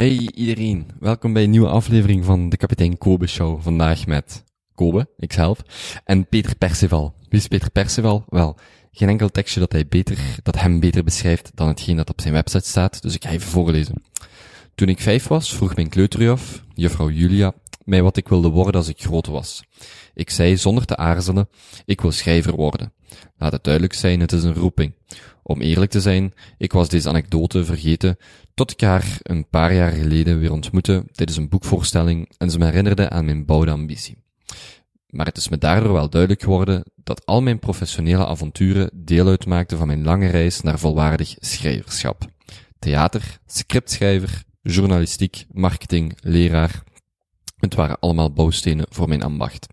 Hey iedereen, welkom bij een nieuwe aflevering van de Kapitein Kobe Show. Vandaag met Kobe, ikzelf, en Peter Perceval. Wie is Peter Perceval? Wel, geen enkel tekstje dat, hij beter, dat hem beter beschrijft dan hetgeen dat op zijn website staat, dus ik ga even voorlezen. Toen ik vijf was, vroeg mijn kleuterjuf, juffrouw Julia, mij wat ik wilde worden als ik groot was. Ik zei zonder te aarzelen, ik wil schrijver worden. Laat het duidelijk zijn, het is een roeping. Om eerlijk te zijn, ik was deze anekdote vergeten tot ik haar een paar jaar geleden weer ontmoette tijdens een boekvoorstelling en ze me herinnerde aan mijn bouwde ambitie. Maar het is me daardoor wel duidelijk geworden dat al mijn professionele avonturen deel uitmaakten van mijn lange reis naar volwaardig schrijverschap. Theater, scriptschrijver, journalistiek, marketing, leraar. Het waren allemaal bouwstenen voor mijn ambacht.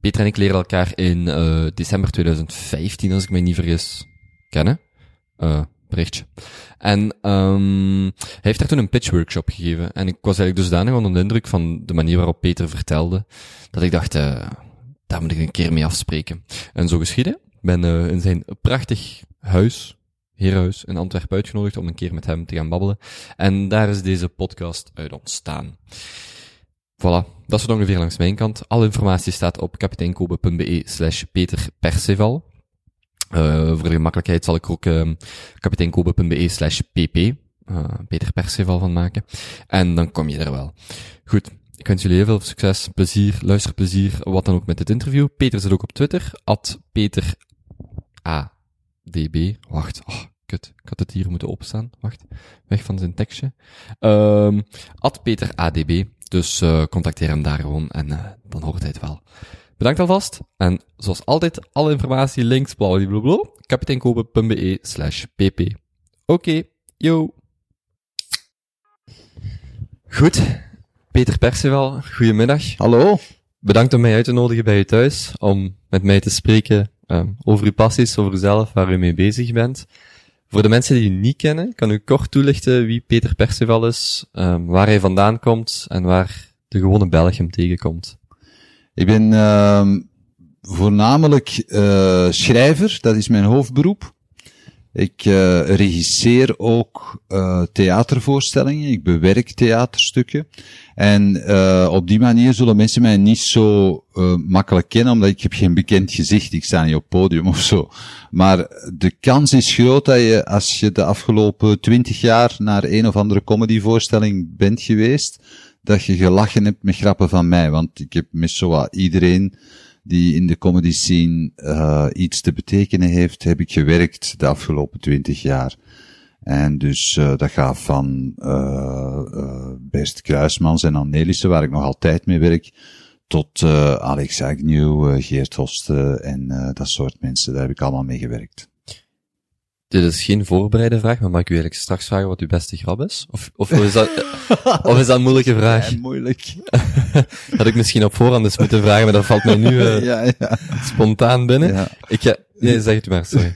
Peter en ik leren elkaar in uh, december 2015, als ik me niet vergis, kennen. Uh, berichtje. En um, hij heeft daar toen een pitch workshop gegeven. En ik was eigenlijk dusdanig onder de indruk van de manier waarop Peter vertelde, dat ik dacht, uh, daar moet ik een keer mee afspreken. En zo geschiedde. Ik ben uh, in zijn prachtig huis, herenhuis in Antwerpen uitgenodigd om een keer met hem te gaan babbelen. En daar is deze podcast uit ontstaan. Voilà, dat is het ongeveer langs mijn kant. Alle informatie staat op kapiteinkobe.be slash Peter Perceval. Uh, voor de gemakkelijkheid zal ik ook uh, kapiteinkobe.be slash pp, uh, Peter Perceval van maken. En dan kom je er wel. Goed, ik wens jullie heel veel succes, plezier, luisterplezier, wat dan ook met dit interview. Peter zit ook op Twitter, at Peter ADB. Wacht, oh, kut, ik had het hier moeten opstaan. Wacht, weg van zijn tekstje. Um, at Peter ADB, dus uh, contacteer hem daar gewoon en uh, dan hoort hij het wel. Bedankt alvast. En zoals altijd, alle informatie, links, blablabla, kapiteinkopen.be slash pp. Oké, okay, yo. Goed. Peter Perceval, goedemiddag. Hallo. Bedankt om mij uit te nodigen bij je thuis, om met mij te spreken um, over uw passies, over uzelf, waar u mee bezig bent. Voor de mensen die u niet kennen, kan u kort toelichten wie Peter Perceval is, um, waar hij vandaan komt en waar de gewone Belg hem tegenkomt. Ik ben uh, voornamelijk uh, schrijver, dat is mijn hoofdberoep. Ik uh, regisseer ook uh, theatervoorstellingen, ik bewerk theaterstukken. En uh, op die manier zullen mensen mij niet zo uh, makkelijk kennen, omdat ik heb geen bekend gezicht, ik sta niet op podium of zo. Maar de kans is groot dat je, als je de afgelopen twintig jaar naar een of andere comedyvoorstelling bent geweest, dat je gelachen hebt met grappen van mij. Want ik heb met zowat iedereen die in de comedy scene uh, iets te betekenen heeft, heb ik gewerkt de afgelopen twintig jaar. En dus uh, dat gaat van uh, uh, Best Kruismans en Annelissen, waar ik nog altijd mee werk, tot Alex Agnew, Geert Hoste en dat soort mensen. Daar heb ik allemaal mee gewerkt. Dit is geen voorbereide vraag, maar mag ik u eigenlijk straks vragen wat uw beste grap is? Of, of, is, dat, of is dat een moeilijke vraag? Ja, moeilijk. Had ik misschien op voorhand eens moeten vragen, maar dat valt mij nu uh, ja, ja. spontaan binnen. Ja. Ik ga, nee, zeg het maar, sorry.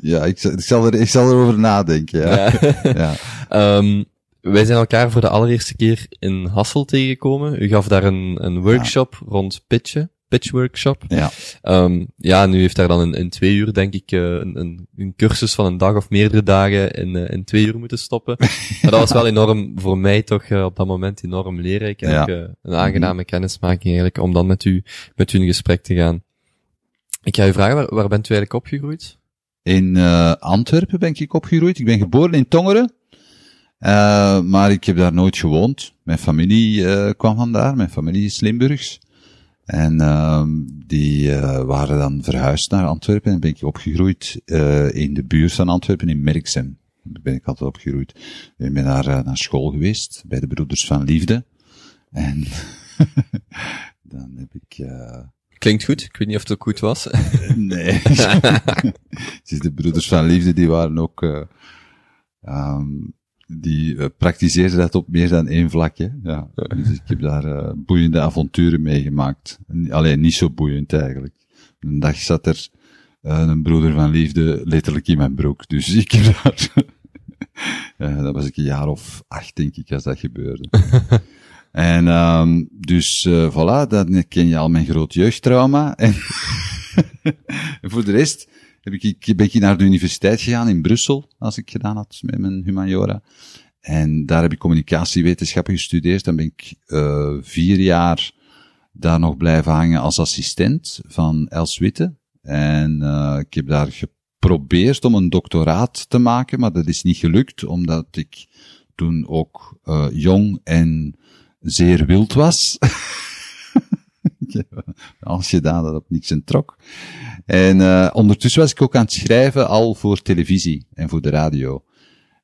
ja, ik, ik, zal er, ik zal erover nadenken, ja. ja. um, wij zijn elkaar voor de allereerste keer in Hassel tegengekomen. U gaf daar een, een workshop rond pitchen pitch workshop. Ja. Um, ja, nu heeft daar dan in, in twee uur, denk ik, uh, een, een, een, cursus van een dag of meerdere dagen in, uh, in twee uur moeten stoppen. maar dat was wel enorm, voor mij toch uh, op dat moment enorm leerrijk. En Ja. een aangename kennismaking eigenlijk, om dan met u, met u in gesprek te gaan. Ik ga u vragen, waar, waar bent u eigenlijk opgegroeid? In Antwerpen ben ik opgegroeid. Ik ben geboren in Tongeren. maar ik heb daar nooit gewoond. Mijn familie kwam vandaar. Mijn familie is Limburgs. En uh, die uh, waren dan verhuisd naar Antwerpen en ben ik opgegroeid uh, in de buurt van Antwerpen, in Merksem. Daar ben ik altijd opgegroeid. Ik ben daar uh, naar school geweest, bij de Broeders van Liefde. En dan heb ik... Klinkt goed, ik weet niet of het ook goed was. nee. dus de Broeders van Liefde, die waren ook... Um, die uh, praktiseerde dat op meer dan één vlak. Hè? Ja. Dus ik heb daar uh, boeiende avonturen meegemaakt. Alleen niet zo boeiend eigenlijk. Een dag zat er uh, een broeder van liefde letterlijk in mijn broek. Dus ik heb daar... dat was ik een jaar of acht, denk ik, als dat gebeurde. en um, dus voilà, dan ken je al mijn groot jeugdtrauma. En voor de rest heb ik, ben ik naar de universiteit gegaan in Brussel, als ik gedaan had met mijn humaniora. En daar heb ik communicatiewetenschappen gestudeerd. Dan ben ik uh, vier jaar daar nog blijven hangen als assistent van Els Witte. En uh, ik heb daar geprobeerd om een doctoraat te maken, maar dat is niet gelukt, omdat ik toen ook uh, jong en zeer wild was. Als je daar op niks en trok. En uh, ondertussen was ik ook aan het schrijven al voor televisie en voor de radio.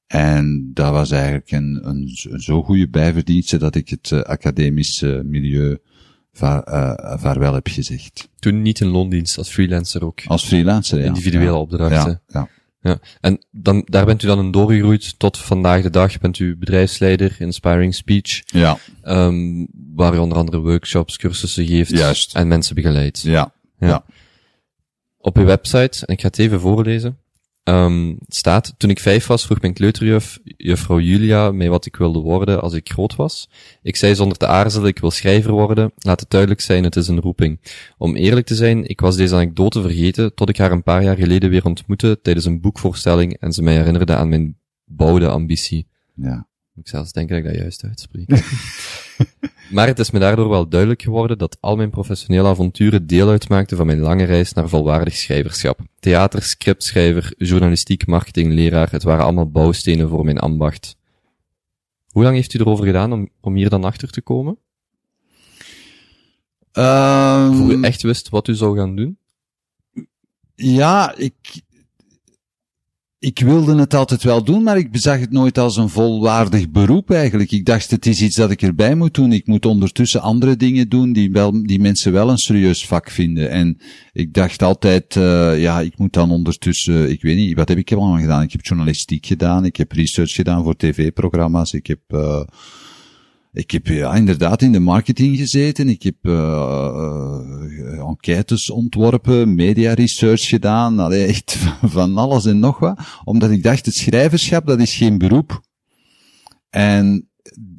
En dat was eigenlijk een, een, een zo goede bijverdienste dat ik het uh, academische milieu va uh, vaarwel heb gezegd. Toen niet in loondienst, als freelancer ook? Als freelancer, ja. Individuele ja. opdrachten? Ja, ja. Ja, en dan, daar bent u dan in doorgegroeid tot vandaag de dag. Bent u bedrijfsleider, inspiring speech. Ja. Um, waar u onder andere workshops, cursussen geeft. Juist. En mensen begeleidt. Ja. ja. Op uw website, en ik ga het even voorlezen, um, staat, toen ik vijf was, vroeg mijn kleuterjuf, juffrouw Julia, mij wat ik wilde worden als ik groot was. Ik zei zonder te aarzelen, ik wil schrijver worden. Laat het duidelijk zijn, het is een roeping. Om eerlijk te zijn, ik was deze anekdote vergeten, tot ik haar een paar jaar geleden weer ontmoette tijdens een boekvoorstelling en ze mij herinnerde aan mijn bouwde ambitie. Ja. Ik zelfs denken dat ik dat juist uitspreek. maar het is me daardoor wel duidelijk geworden dat al mijn professionele avonturen deel uitmaakten van mijn lange reis naar volwaardig schrijverschap. Theater, scriptschrijver, journalistiek, marketing, leraar, het waren allemaal bouwstenen voor mijn ambacht. Hoe lang heeft u erover gedaan om, om hier dan achter te komen? Um, Voor u echt wist wat u zou gaan doen? Ja, ik, ik wilde het altijd wel doen, maar ik bezag het nooit als een volwaardig beroep eigenlijk. Ik dacht, het is iets dat ik erbij moet doen. Ik moet ondertussen andere dingen doen die, wel, die mensen wel een serieus vak vinden. En ik dacht altijd, uh, ja, ik moet dan ondertussen, ik weet niet, wat heb ik allemaal gedaan? Ik heb journalistiek gedaan, ik heb research gedaan voor tv-programma's, ik heb... Uh, ik heb ja, inderdaad in de marketing gezeten. Ik heb uh, enquêtes ontworpen, media research gedaan. Allee, echt van alles en nog wat. Omdat ik dacht, het schrijverschap, dat is geen beroep. En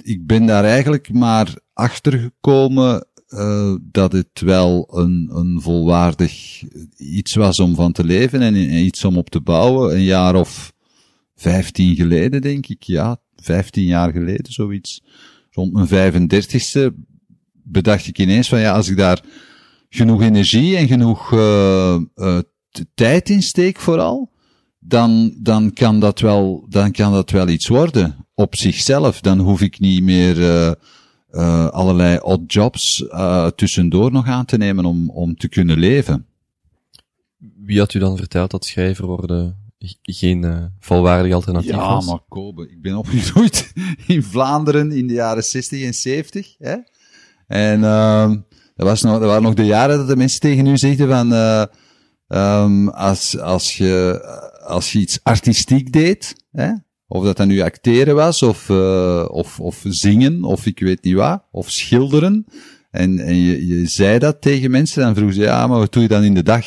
ik ben daar eigenlijk maar achter gekomen uh, dat het wel een, een volwaardig iets was om van te leven en, en iets om op te bouwen. Een jaar of vijftien geleden, denk ik. Ja, vijftien jaar geleden, zoiets rond mijn 35ste bedacht ik ineens van ja, als ik daar genoeg energie en genoeg uh, uh, tijd in steek vooral, dan, dan kan dat wel, dan kan dat wel iets worden op zichzelf. Dan hoef ik niet meer uh, allerlei odd jobs tussendoor nog aan te nemen om, om te kunnen leven. Wie had u dan verteld dat schrijver worden geen uh, volwaardig alternatief ja, was? Ja, maar Kobe, ik ben opgegroeid in Vlaanderen in de jaren 60 en 70. Hè? En uh, dat, was nog, dat waren nog de jaren dat de mensen tegen u zeiden van... Uh, um, als, als, je, als je iets artistiek deed, hè? of dat dan nu acteren was, of, uh, of, of zingen, of ik weet niet wat, of schilderen... En, en je, je zei dat tegen mensen, dan vroegen ze, ja, maar wat doe je dan in de dag?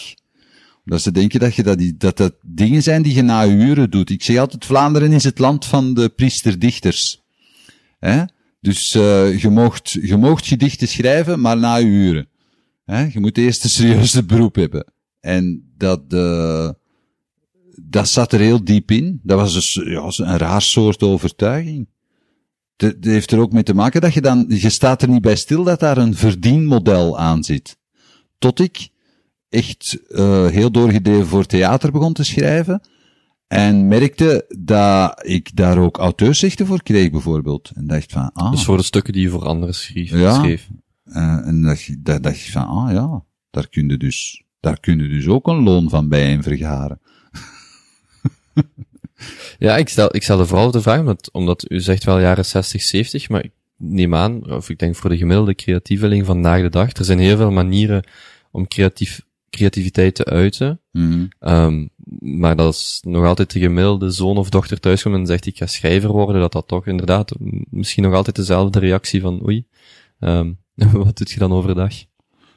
Dat ze denken dat, je dat, die, dat dat dingen zijn die je na uren doet. Ik zeg altijd, Vlaanderen is het land van de priesterdichters. Hè? Dus uh, je, moogt, je moogt gedichten schrijven, maar na uren. Hè? Je moet eerst een serieuze beroep hebben. En dat, uh, dat zat er heel diep in. Dat was dus ja, een raar soort overtuiging. Dat heeft er ook mee te maken dat je dan, je staat er niet bij stil dat daar een verdienmodel aan zit. Tot ik echt uh, heel doorgedreven voor theater begon te schrijven. En merkte dat ik daar ook auteursrechten voor kreeg, bijvoorbeeld. En dacht van, ah. Dus voor de stukken die je voor anderen schreef. Ja. schreef. Uh, en dacht, dat, dacht ik van, ah ja, daar kun je dus, daar kun je dus ook een loon van bij vergaren. ja, ik stel, ik stelde vooral de vraag, omdat, omdat u zegt wel jaren 60, 70, maar ik neem aan, of ik denk voor de gemiddelde creatieveling vandaag de dag, er zijn heel veel manieren om creatief creativiteit te uiten. Mm. Um, maar dat is nog altijd de gemiddelde zoon of dochter thuiskomt en zegt ik ga schrijver worden, dat dat toch inderdaad misschien nog altijd dezelfde reactie van oei, um, wat doet je dan overdag?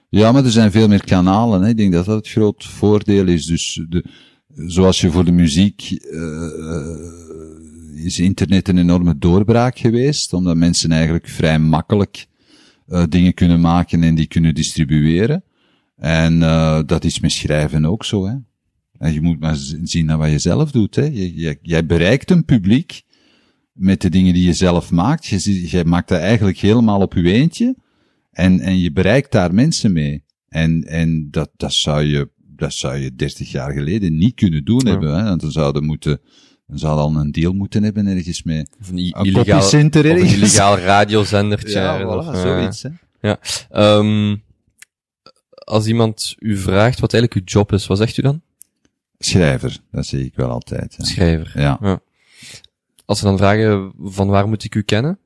Ja, maar er zijn veel meer kanalen. Hè. Ik denk dat dat het groot voordeel is. Dus de, zoals je voor de muziek uh, is internet een enorme doorbraak geweest, omdat mensen eigenlijk vrij makkelijk uh, dingen kunnen maken en die kunnen distribueren. En uh, dat is met schrijven ook zo, hè. En je moet maar zien naar wat je zelf doet, hè. Je, je, jij bereikt een publiek, met de dingen die je zelf maakt. Je, je maakt dat eigenlijk helemaal op je eentje. En, en je bereikt daar mensen mee. En, en dat, dat zou je, dat zou je 30 jaar geleden niet kunnen doen Ja. hebben, hè. Want dan zouden moeten, dan zou al een deal moeten hebben ergens mee. Of een, illegaal, of een illegaal radiozendertje. Ja, voilà, eh, zoiets, hè. Ehm, als iemand u vraagt wat eigenlijk uw job is, wat zegt u dan? Schrijver, dat zie ik wel altijd. Ja. Schrijver. ja. Als ze dan vragen van waar moet ik u kennen?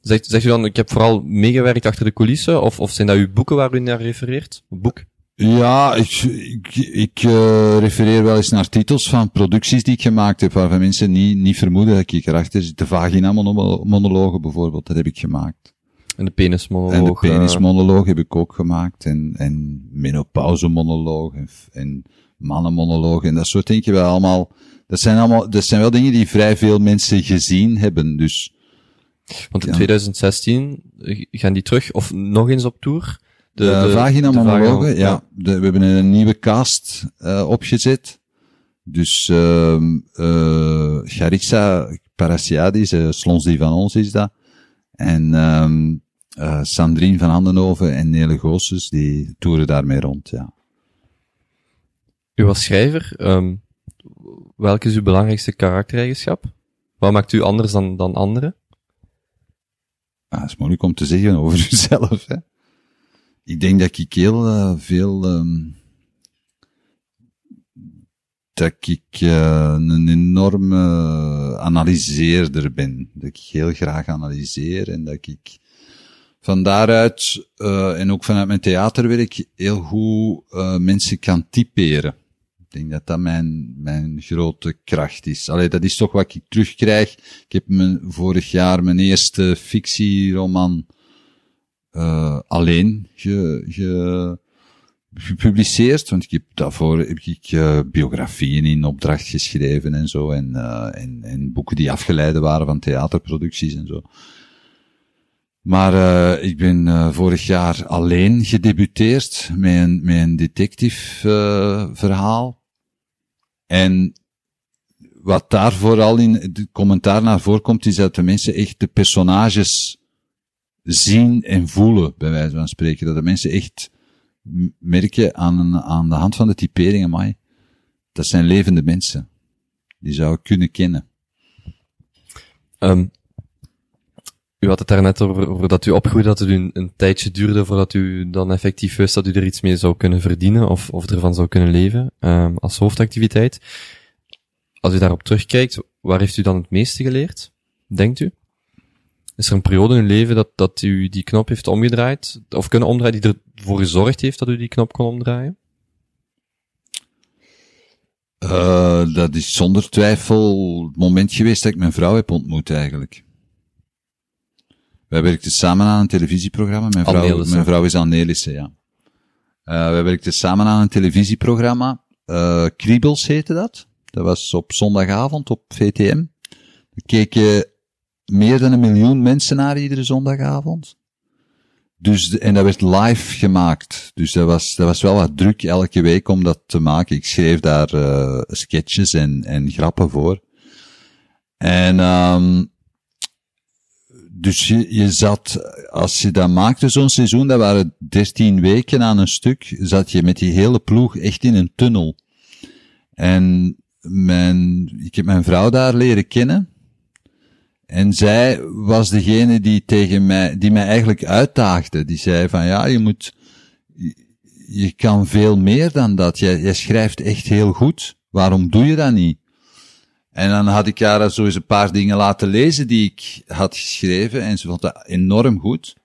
Zegt, zegt u dan, ik heb vooral meegewerkt achter de coulissen, of, of zijn dat uw boeken waar u naar refereert? Boek? Ja, ik, ik, ik eh, refereer wel eens naar titels van producties die ik gemaakt heb, waarvan mensen niet, niet vermoeden dat ik erachter zit. De vagina-monologen bijvoorbeeld, dat heb ik gemaakt. En de penismonoloog? En de eh, penismonoloog heb ik ook gemaakt. En, en menopauzemonoloog en, en mannenmonoloog en dat soort dingen. Wel allemaal, dat zijn allemaal, dat zijn wel dingen die vrij veel mensen gezien hebben. Dus want in ja. 2016 eh, gaan die terug, of nog eens op tour? de, de, vagina-monologen, vagina- ja. De, we hebben een nieuwe cast eh, opgezet. Dus ehm eh Charissa Parasiadis, eh, Slons die van ons is dat. En ehm eh Sandrine van Handenhoven en Nele Goossens, die toeren daarmee rond, ja. U was schrijver. ehm welke is uw belangrijkste karaktereigenschap? Wat maakt u anders dan, dan anderen? Ah, dat is moeilijk om te zeggen over jezelf, hè. Ik denk dat ik heel eh, veel, ehm dat ik eh, een enorme analyseerder ben. Dat ik heel graag analyseer en dat ik van daaruit, eh en ook vanuit mijn theaterwerk, heel goed eh mensen kan typeren. Ik denk dat dat mijn, mijn grote kracht is. Allee, dat is toch wat ik terugkrijg. Ik heb mijn, vorig jaar mijn eerste fictieroman eh alleen ge, ge, gepubliceerd. Want ik heb daarvoor heb ik biografieën in opdracht geschreven en zo. En, en, en boeken die afgeleiden waren van theaterproducties en zo. Maar eh ik ben eh vorig jaar alleen gedebuteerd met een, met een detective eh verhaal. En wat daar vooral in het commentaar naar voorkomt, is dat de mensen echt de personages zien en voelen, bij wijze van spreken. Dat de mensen echt merken aan, aan de hand van de typeringen, maar dat zijn levende mensen. Die zou ik kunnen kennen. Ehm u had het daarnet over, over dat u opgroeide, dat het een tijdje duurde voordat u dan effectief wist dat u er iets mee zou kunnen verdienen of, of ervan zou kunnen leven, ehm als hoofdactiviteit. Als u daarop terugkijkt, waar heeft u dan het meeste geleerd, denkt u? Is er een periode in uw leven dat, dat u die knop heeft omgedraaid, of kunnen omdraaien, die ervoor gezorgd heeft dat u die knop kon omdraaien? Uh, dat is zonder twijfel het moment geweest dat ik mijn vrouw heb ontmoet eigenlijk. Wij werkten samen aan een televisieprogramma. Mijn vrouw, Annelissen. mijn vrouw is Annelissen, ja. Uh, wij werkten samen aan een televisieprogramma. Uh, Kriebels heette dat. Dat was op zondagavond op VTM. Er keken meer dan een miljoen mensen naar iedere zondagavond. Dus, en dat werd live gemaakt. Dus dat was, dat was wel wat druk elke week om dat te maken. Ik schreef daar eh sketches en, en grappen voor. En, um, dus je, je zat, als je dat maakte, zo'n seizoen, dat waren 13 weken aan een stuk, zat je met die hele ploeg echt in een tunnel. En mijn, ik heb mijn vrouw daar leren kennen. En zij was degene die tegen mij, die mij eigenlijk uitdaagde. Die zei van, ja, je moet, je- kan veel meer dan dat. Jij, jij schrijft echt heel goed. Waarom doe je dat niet? En dan had ik haar zo eens een paar dingen laten lezen die ik had geschreven. En ze vond dat enorm goed.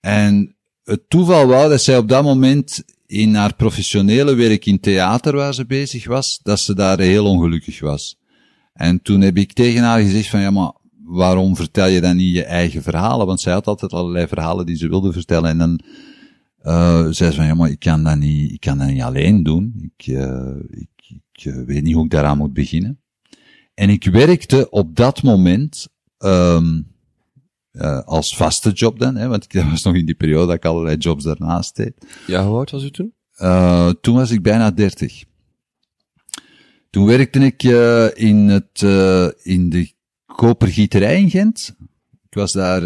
En het toeval wou dat zij op dat moment in haar professionele werk in theater waar ze bezig was, dat ze daar heel ongelukkig was. En toen heb ik tegen haar gezegd van, ja, maar waarom vertel je dan niet je eigen verhalen? Want zij had altijd allerlei verhalen die ze wilde vertellen. En dan uh, zei ze van, ja, maar ik kan dat niet, ik kan dat niet alleen doen. Ik, uh, ik, ik weet niet hoe ik daaraan moet beginnen. En ik werkte op dat moment, um, uh, als vaste job dan, hè, want ik dat was nog in die periode dat ik allerlei jobs daarnaast deed. Ja, hoe oud was u toen? Uh, toen was ik bijna dertig. Toen werkte ik uh, in, het, in de kopergieterij in Gent. Ik was daar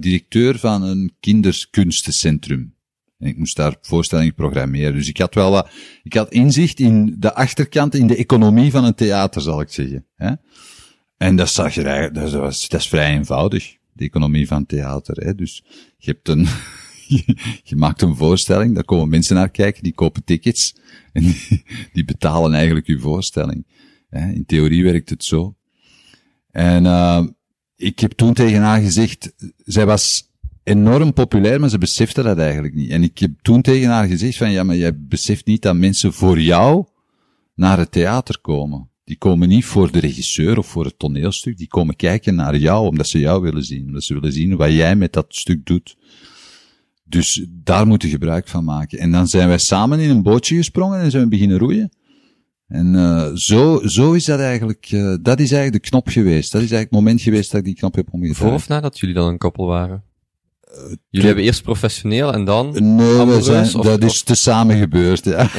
directeur van een kinderkunstencentrum. En ik moest daar voorstellingen programmeren. Dus ik had wel wat, ik had inzicht in de achterkant, in de economie van een theater, zal ik zeggen. Hè? En dat zag je dat, was, dat is vrij eenvoudig, de economie van theater. Hè? Dus je hebt een, je maakt een voorstelling, daar komen mensen naar kijken, die kopen tickets en die, betalen eigenlijk uw voorstelling. In theorie werkt het zo. En uh, ik heb toen tegen haar gezegd, zij was enorm populair, maar ze besefte dat eigenlijk niet. En ik heb toen tegen haar gezegd van, ja, maar jij beseft niet dat mensen voor jou naar het theater komen. Die komen niet voor de regisseur of voor het toneelstuk, die komen kijken naar jou, omdat ze jou willen zien. Omdat ze willen zien wat jij met dat stuk doet. Dus daar moeten je gebruik van maken. En dan zijn wij samen in een bootje gesprongen en zijn we beginnen roeien. En uh, zo, zo is dat eigenlijk, uh, dat is eigenlijk de knop geweest. Dat is eigenlijk het moment geweest dat ik die knop heb omgedraaid. Voor of nadat jullie dan een koppel waren? Jullie hebben eerst professioneel en dan Nee, zijn, dat is te samen gebeurd, ja.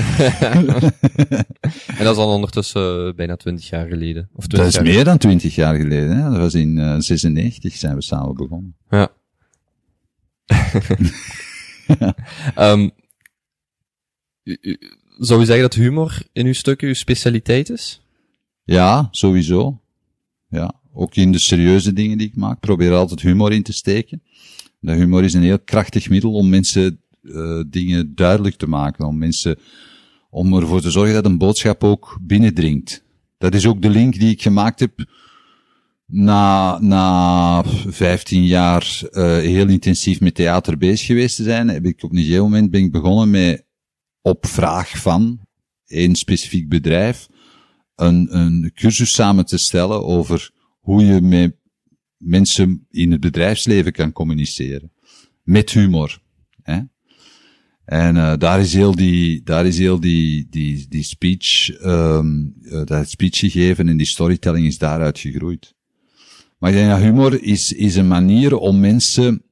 en dat is dan ondertussen bijna twintig jaar geleden? Of dat is meer dan twintig jaar geleden, hè. Dat was in uh, 96 zijn we samen begonnen. Ja. um, zou je zeggen dat humor in uw stukken uw specialiteit is? Ja, sowieso. Ja, ook in de serieuze dingen die ik maak, probeer altijd humor in te steken. De humor is een heel krachtig middel om mensen uh, dingen duidelijk te maken, om mensen, om ervoor te zorgen dat een boodschap ook binnendringt. Dat is ook de link die ik gemaakt heb na, na 15 jaar uh, heel intensief met theater bezig geweest te zijn, heb ik op een gegeven moment ben ik begonnen met op vraag van een specifiek bedrijf een, een cursus samen te stellen over hoe je met mensen in het bedrijfsleven kan communiceren. Met humor. Hè? En uh, daar is heel die, daar is heel die, die, die speech, um, uh, dat speech gegeven en die storytelling is daaruit gegroeid. Maar ik humor is, is een manier om mensen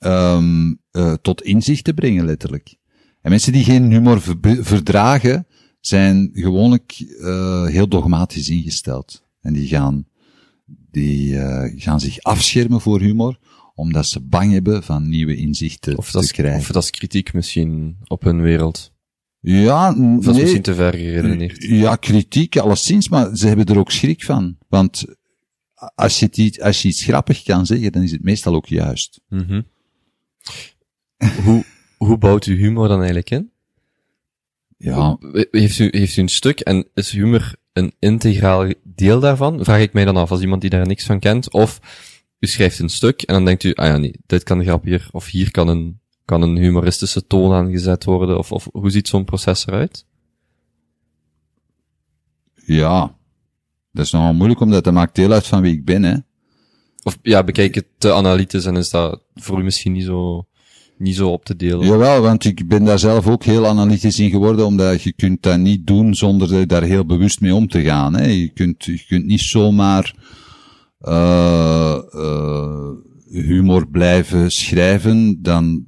um, uh, tot inzicht te brengen, letterlijk. En mensen die geen humor verdragen, zijn gewoonlijk heel dogmatisch ingesteld. En die gaan, die uh, gaan zich afschermen voor humor, omdat ze bang hebben van nieuwe inzichten of te krijgen. Of dat is kritiek misschien op hun wereld. Ja, of dat is nee, misschien te ver geredeneerd. Ja, kritiek, alleszins, maar ze hebben er ook schrik van. Want als je, iets, als je iets grappig kan zeggen, dan is het meestal ook juist. Mm -hmm. hoe, hoe bouwt u humor dan eigenlijk in? Ja. Heeft u, heeft u een stuk en is humor een integraal deel daarvan? Vraag ik mij dan af, als iemand die daar niks van kent. Of u schrijft een stuk en dan denkt u, ah ja, nee, dit kan grappiger. Of hier kan een, kan een humoristische toon aangezet worden. Of, of hoe ziet zo'n proces eruit? Ja, dat is nogal moeilijk, omdat dat maakt deel uit van wie ik ben, hè. Of ja, bekijk het te analytisch en is dat voor u misschien niet zo niet zo op te delen. Jawel, want ik ben daar zelf ook heel analytisch in geworden, omdat je kunt dat niet doen zonder daar heel bewust mee om te gaan. Hè. Je, kunt, je kunt niet zomaar uh, humor blijven schrijven, dan,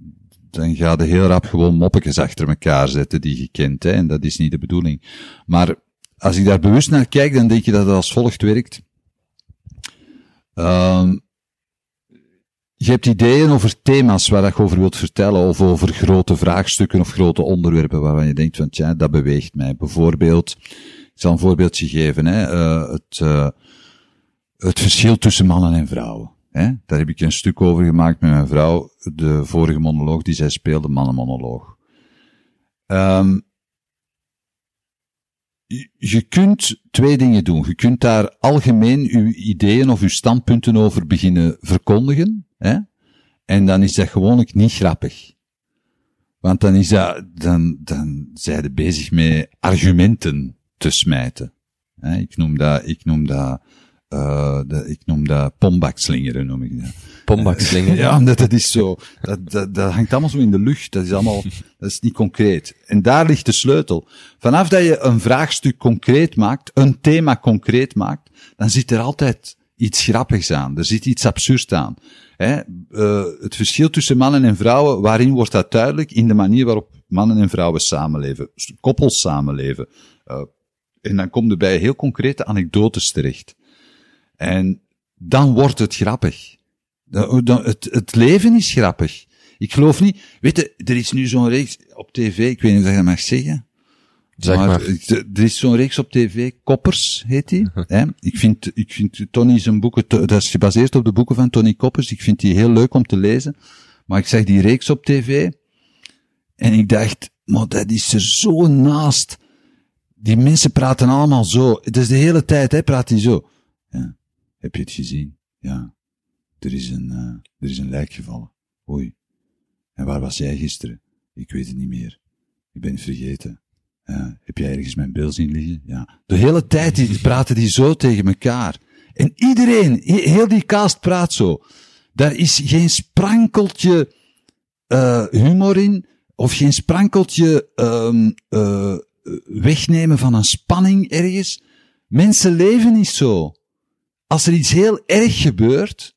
dan ga je heel rap gewoon moppetjes achter elkaar zetten die je kent. Hè. En dat is niet de bedoeling. Maar als ik daar bewust naar kijk, dan denk je dat het als volgt werkt. Uh, je hebt ideeën over thema's waar je over wilt vertellen, of over grote vraagstukken of grote onderwerpen waarvan je denkt van, tja, dat beweegt mij. Bijvoorbeeld, ik zal een voorbeeldje geven, hè, uh, het, uh, het verschil tussen mannen en vrouwen. Hè? Daar heb ik een stuk over gemaakt met mijn vrouw, de vorige monoloog die zij speelde, mannenmonoloog. Um, je kunt twee dingen doen. Je kunt daar algemeen uw ideeën of uw standpunten over beginnen verkondigen. Hè? En dan is dat gewoonlijk niet grappig. Want dan is dat, dan, dan zijn ze bezig met argumenten te smijten. Hè? Ik noem dat, ik noem dat, uh, de, ik noem dat pombakslingeren, noem ik dat. Pombakslingeren? ja, omdat dat is zo, dat, dat, dat hangt allemaal zo in de lucht. Dat is allemaal, dat is niet concreet. En daar ligt de sleutel. Vanaf dat je een vraagstuk concreet maakt, een thema concreet maakt, dan zit er altijd iets grappigs aan. Er zit iets absurds aan. Hè? Uh, het verschil tussen mannen en vrouwen, waarin wordt dat duidelijk? In de manier waarop mannen en vrouwen samenleven, koppels samenleven. Uh, en dan komt er bij heel concrete anekdotes terecht. En dan wordt het grappig. Het, het leven is grappig. Ik geloof niet, weet je, er is nu zo'n reeks op tv, ik weet niet of je dat mag zeggen. Zeg maar. Er er is zo'n reeks op tv, Koppers heet die. hè? Ik vind, ik vind Tony zijn boeken, dat is gebaseerd op de boeken van Tony Koppers. Ik vind die heel leuk om te lezen. Maar ik zag die reeks op tv. En ik dacht, maar dat is er zo naast. Die mensen praten allemaal zo. Het is de hele tijd, hè, praat hij zo. Ja. Heb je het gezien? Ja. Er is een, eh, er is een lijk gevallen. Oei. En waar was jij gisteren? Ik weet het niet meer. Ik ben het vergeten. Heb jij ergens mijn bil zien liggen? Ja. De hele tijd die, praten die zo tegen elkaar. En iedereen, he- heel die cast praat zo. Daar is geen sprankeltje eh, humor in, of geen sprankeltje ehm eh, wegnemen van een spanning ergens. Mensen leven niet zo. Als er iets heel erg gebeurt,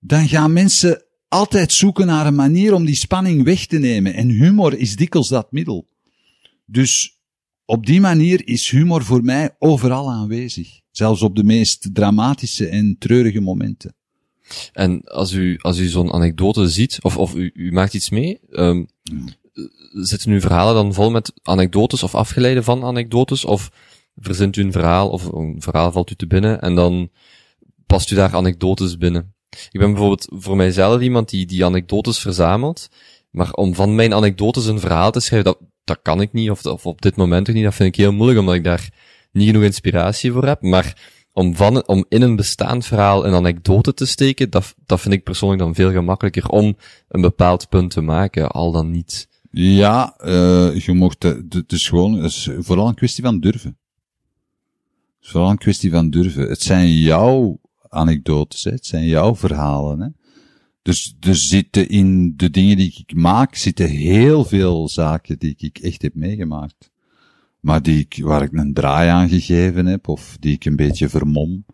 dan gaan mensen altijd zoeken naar een manier om die spanning weg te nemen. En humor is dikwijls dat middel. Dus op die manier is humor voor mij overal aanwezig. Zelfs op de meest dramatische en treurige momenten. En als u, als u zo'n anekdote ziet, of, of u, u maakt iets mee, ehm zitten uw verhalen dan vol met anekdotes of afgeleiden van anekdotes, of verzint u een verhaal, of een verhaal valt u te binnen, en dan past u daar anekdotes binnen? Ik ben bijvoorbeeld voor mijzelf iemand die, die anekdotes verzamelt, maar om van mijn anekdotes een verhaal te schrijven, dat, dat kan ik niet, of, of op dit moment ook niet, dat vind ik heel moeilijk, omdat ik daar niet genoeg inspiratie voor heb, maar om, van, om in een bestaand verhaal een anekdote te steken, dat, dat vind ik persoonlijk dan veel gemakkelijker om een bepaald punt te maken, al dan niet. Ja, eh je mocht, eh, het is gewoon, het is vooral een kwestie van durven. Het is vooral een kwestie van durven. Het zijn jouw anekdotes, hè. het zijn jouw verhalen. Hè. Dus er zitten in de dingen die ik maak, zitten heel veel zaken die ik echt heb meegemaakt. Maar die ik, waar ik een draai aan gegeven heb, of die ik een beetje vermom,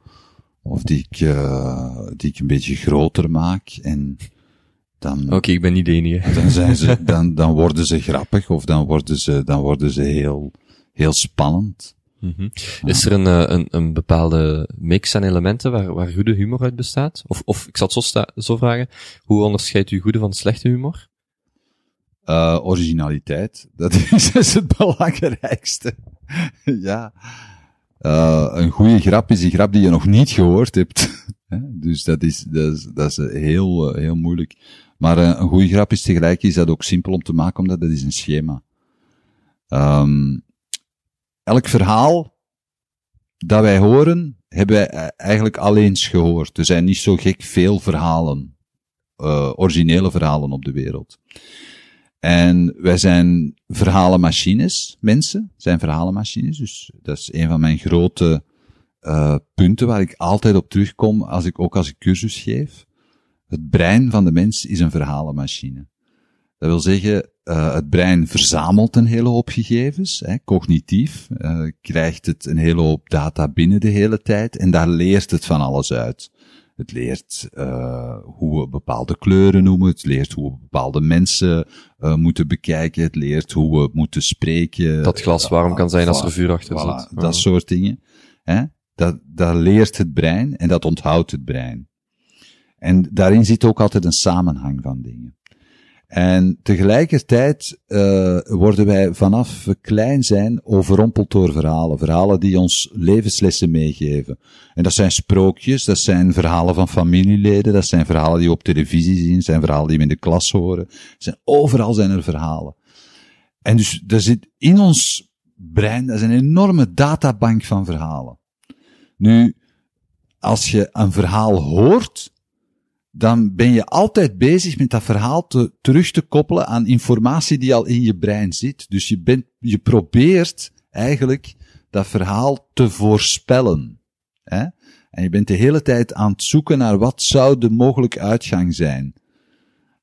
of die ik, eh, die ik een beetje groter maak. En dan, Oké, ik ben niet de enige. dan zijn ze, dan, dan worden ze grappig of dan worden ze, dan worden ze heel, heel spannend. Mhm. Is er een, eh, een, een bepaalde mix aan elementen waar, waar goede humor uit bestaat? Of, of ik zal het zo, zo vragen, hoe onderscheidt u goede van slechte humor? Uh, originaliteit, dat is, het belangrijkste. ja. Uh, een goede grap is een grap die je nog niet gehoord hebt. Dus dat is, dat is, dat is heel, eh, heel moeilijk. Maar uh, een goede grap is tegelijk is dat ook simpel om te maken, omdat dat is een schema. Um, elk verhaal dat wij horen, hebben wij eh, eigenlijk al eens gehoord. Er zijn niet zo gek veel verhalen, uh, originele verhalen op de wereld. En wij zijn verhalenmachines, mensen zijn verhalenmachines. Dus dat is een van mijn grote uh, punten waar ik altijd op terugkom, als ik, ook als ik cursus geef. Het brein van de mens is een verhalenmachine. Dat wil zeggen, uh, het brein verzamelt een hele hoop gegevens, hè, cognitief, uh, krijgt het een hele hoop data binnen de hele tijd en daar leert het van alles uit. Het leert uh, hoe we bepaalde kleuren noemen. Het leert hoe we bepaalde mensen moeten bekijken. Het leert hoe we moeten spreken. Dat glas warm kan zijn als er vuur achter voilà, zit. Dat soort dingen. Hè? Dat, dat leert het brein en dat onthoudt het brein. En daarin zit ook altijd een samenhang van dingen. En tegelijkertijd uh, worden wij vanaf we klein zijn overrompeld door verhalen. Verhalen die ons levenslessen meegeven. En dat zijn sprookjes, dat zijn verhalen van familieleden, dat zijn verhalen die we op televisie zien, zijn verhalen die we in de klas horen. Zijn, overal zijn er verhalen. En dus er zit in ons brein, dat is een enorme databank van verhalen. Nu, als je een verhaal hoort, dan ben je altijd bezig met dat verhaal te, terug te koppelen aan informatie die al in je brein zit. Dus je, bent, je probeert eigenlijk dat verhaal te voorspellen. Hè? En je bent de hele tijd aan het zoeken naar wat zou de mogelijke uitgang zijn.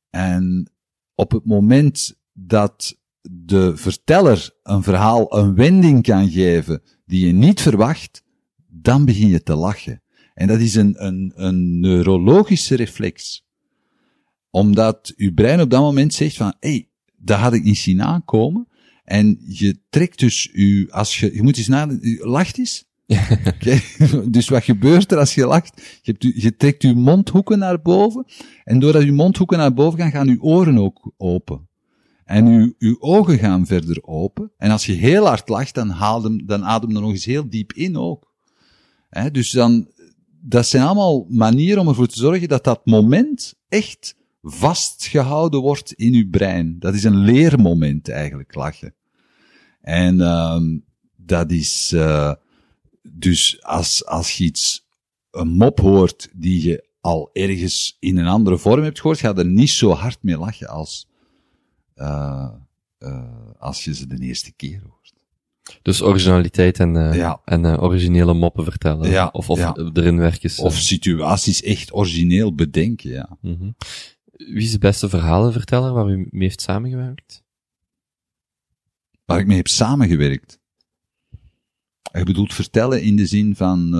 En op het moment dat de verteller een verhaal een wending kan geven die je niet verwacht, dan begin je te lachen. En dat is een, een, een neurologische reflex. Omdat uw brein op dat moment zegt van, hé, hey, dat had ik niet zien aankomen. En je trekt dus u, als je, je moet eens nadenken, lacht eens. Dus wat gebeurt er als je lacht? Je, hebt u- je trekt je mondhoeken naar boven. En doordat je mondhoeken naar boven gaan, gaan je oren ook open. En uw, uw ogen gaan verder open. En als je heel hard lacht, dan, adem, dan adem je nog eens heel diep in ook. Dus dan, dat zijn allemaal manieren om ervoor te zorgen dat dat moment echt vastgehouden wordt in uw brein. Dat is een leermoment eigenlijk, lachen. En ehm dat is, eh dus als, als je iets, een mop hoort die je al ergens in een andere vorm hebt gehoord, ga er niet zo hard mee lachen als, eh als je ze de eerste keer hoort. Dus originaliteit en, eh, Ja. en eh, originele moppen vertellen. Ja, Of, of ja. erin werken. is, eh, Of situaties echt origineel bedenken, ja. mhm. Wie is de beste verhalenverteller waar u mee heeft samengewerkt? Waar ik mee heb samengewerkt. Je bedoelt vertellen in de zin van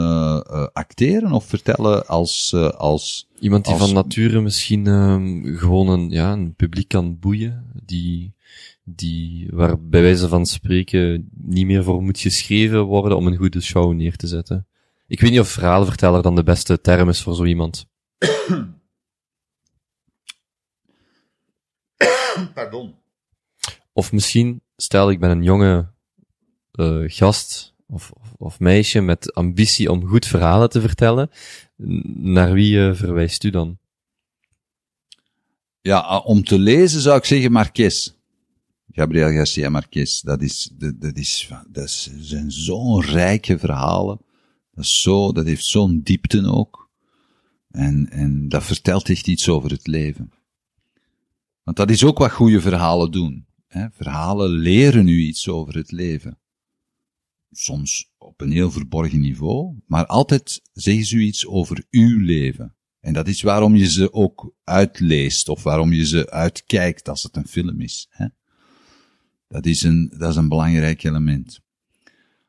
acteren of vertellen als, als Iemand die Als- van nature misschien ehm, gewoon een, ja, een publiek kan boeien, die, die, waar bij wijze van spreken niet meer voor moet geschreven worden om een goede show neer te zetten. Ik weet niet of verhalenverteller dan de beste term is voor zo iemand. Pardon. Of misschien, stel ik ben een jonge eh, gast of, of, of meisje met ambitie om goed verhalen te vertellen, naar wie eh, verwijst u dan? Ja, ah, om te lezen zou ik zeggen Marquez. Gabriel Garcia Marquez. Dat is, dat, dat is, dat zijn zo'n rijke verhalen. Dat is zo, dat heeft zo'n diepte ook. En, en dat vertelt echt iets over het leven. Want dat is ook wat goede verhalen doen. Hè? Verhalen leren u iets over het leven. Soms op een heel verborgen niveau, maar altijd zeggen ze u iets over uw leven. En dat is waarom je ze ook uitleest, of waarom je ze uitkijkt als het een film is. Hè? Dat, is een, dat is een belangrijk element.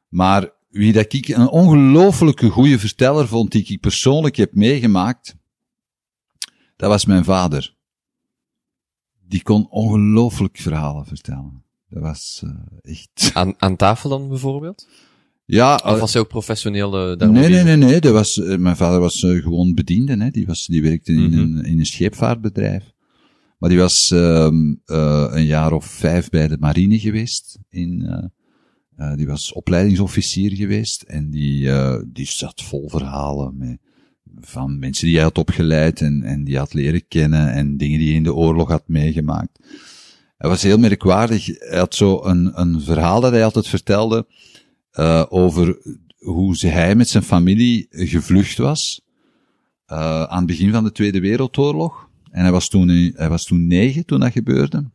Maar wie dat ik een ongelooflijke goede verteller vond, die ik persoonlijk heb meegemaakt, dat was mijn vader. Die kon ongelooflijk verhalen vertellen. Dat was eh, echt... Aan, aan tafel dan bijvoorbeeld? Ja, Of was hij ook professioneel eh, daarmee Nee, nee, nee, nee. Dat was, eh, mijn vader was eh, gewoon bediende, hè. Die, was, die werkte in, Mhm. een, in een scheepvaartbedrijf. Maar die was ehm eh, een jaar of vijf bij de marine geweest. In, eh, eh, die was opleidingsofficier geweest. En die, die zat vol verhalen met, van mensen die hij had opgeleid en, en die had leren kennen en dingen die hij in de oorlog had meegemaakt. Hij was heel merkwaardig. Hij had zo een, een verhaal dat hij altijd vertelde over hoe hij met zijn familie gevlucht was aan het begin van de Tweede Wereldoorlog. En hij was toen, hij was toen negen toen dat gebeurde.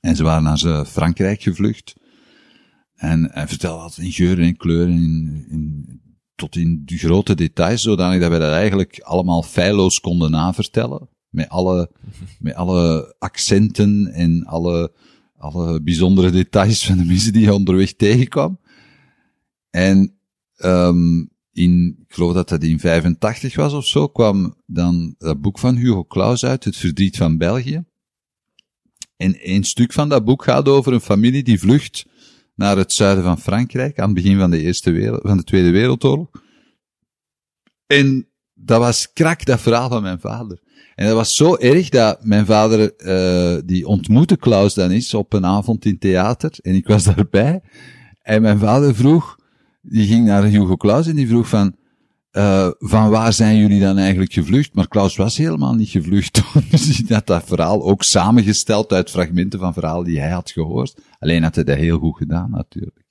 En ze waren naar ze- Frankrijk gevlucht. En hij vertelde dat in geuren en kleuren, in, in, tot in de grote details, zodanig dat wij dat eigenlijk allemaal feilloos konden navertellen. Met alle, met alle accenten en alle, alle bijzondere details van de mensen die hij onderweg tegenkwam. En um, in, ik geloof dat dat in 85 was of zo, kwam dan dat boek van Hugo Claus uit, Het Verdriet van België. En een stuk van dat boek gaat over een familie die vlucht naar het zuiden van Frankrijk aan het begin van de, eerste wereld, van de Tweede Wereldoorlog. En dat was krak, dat verhaal van mijn vader. En dat was zo erg dat mijn vader, uh, die ontmoette Klaus dan eens op een avond in theater, en ik was daarbij. En mijn vader vroeg, die ging naar Hugo Claus en die vroeg van, uh, van waar zijn jullie dan eigenlijk gevlucht? Maar Klaus was helemaal niet gevlucht. dus hij had dat verhaal ook samengesteld uit fragmenten van verhalen die hij had gehoord. Alleen had hij dat heel goed gedaan, natuurlijk.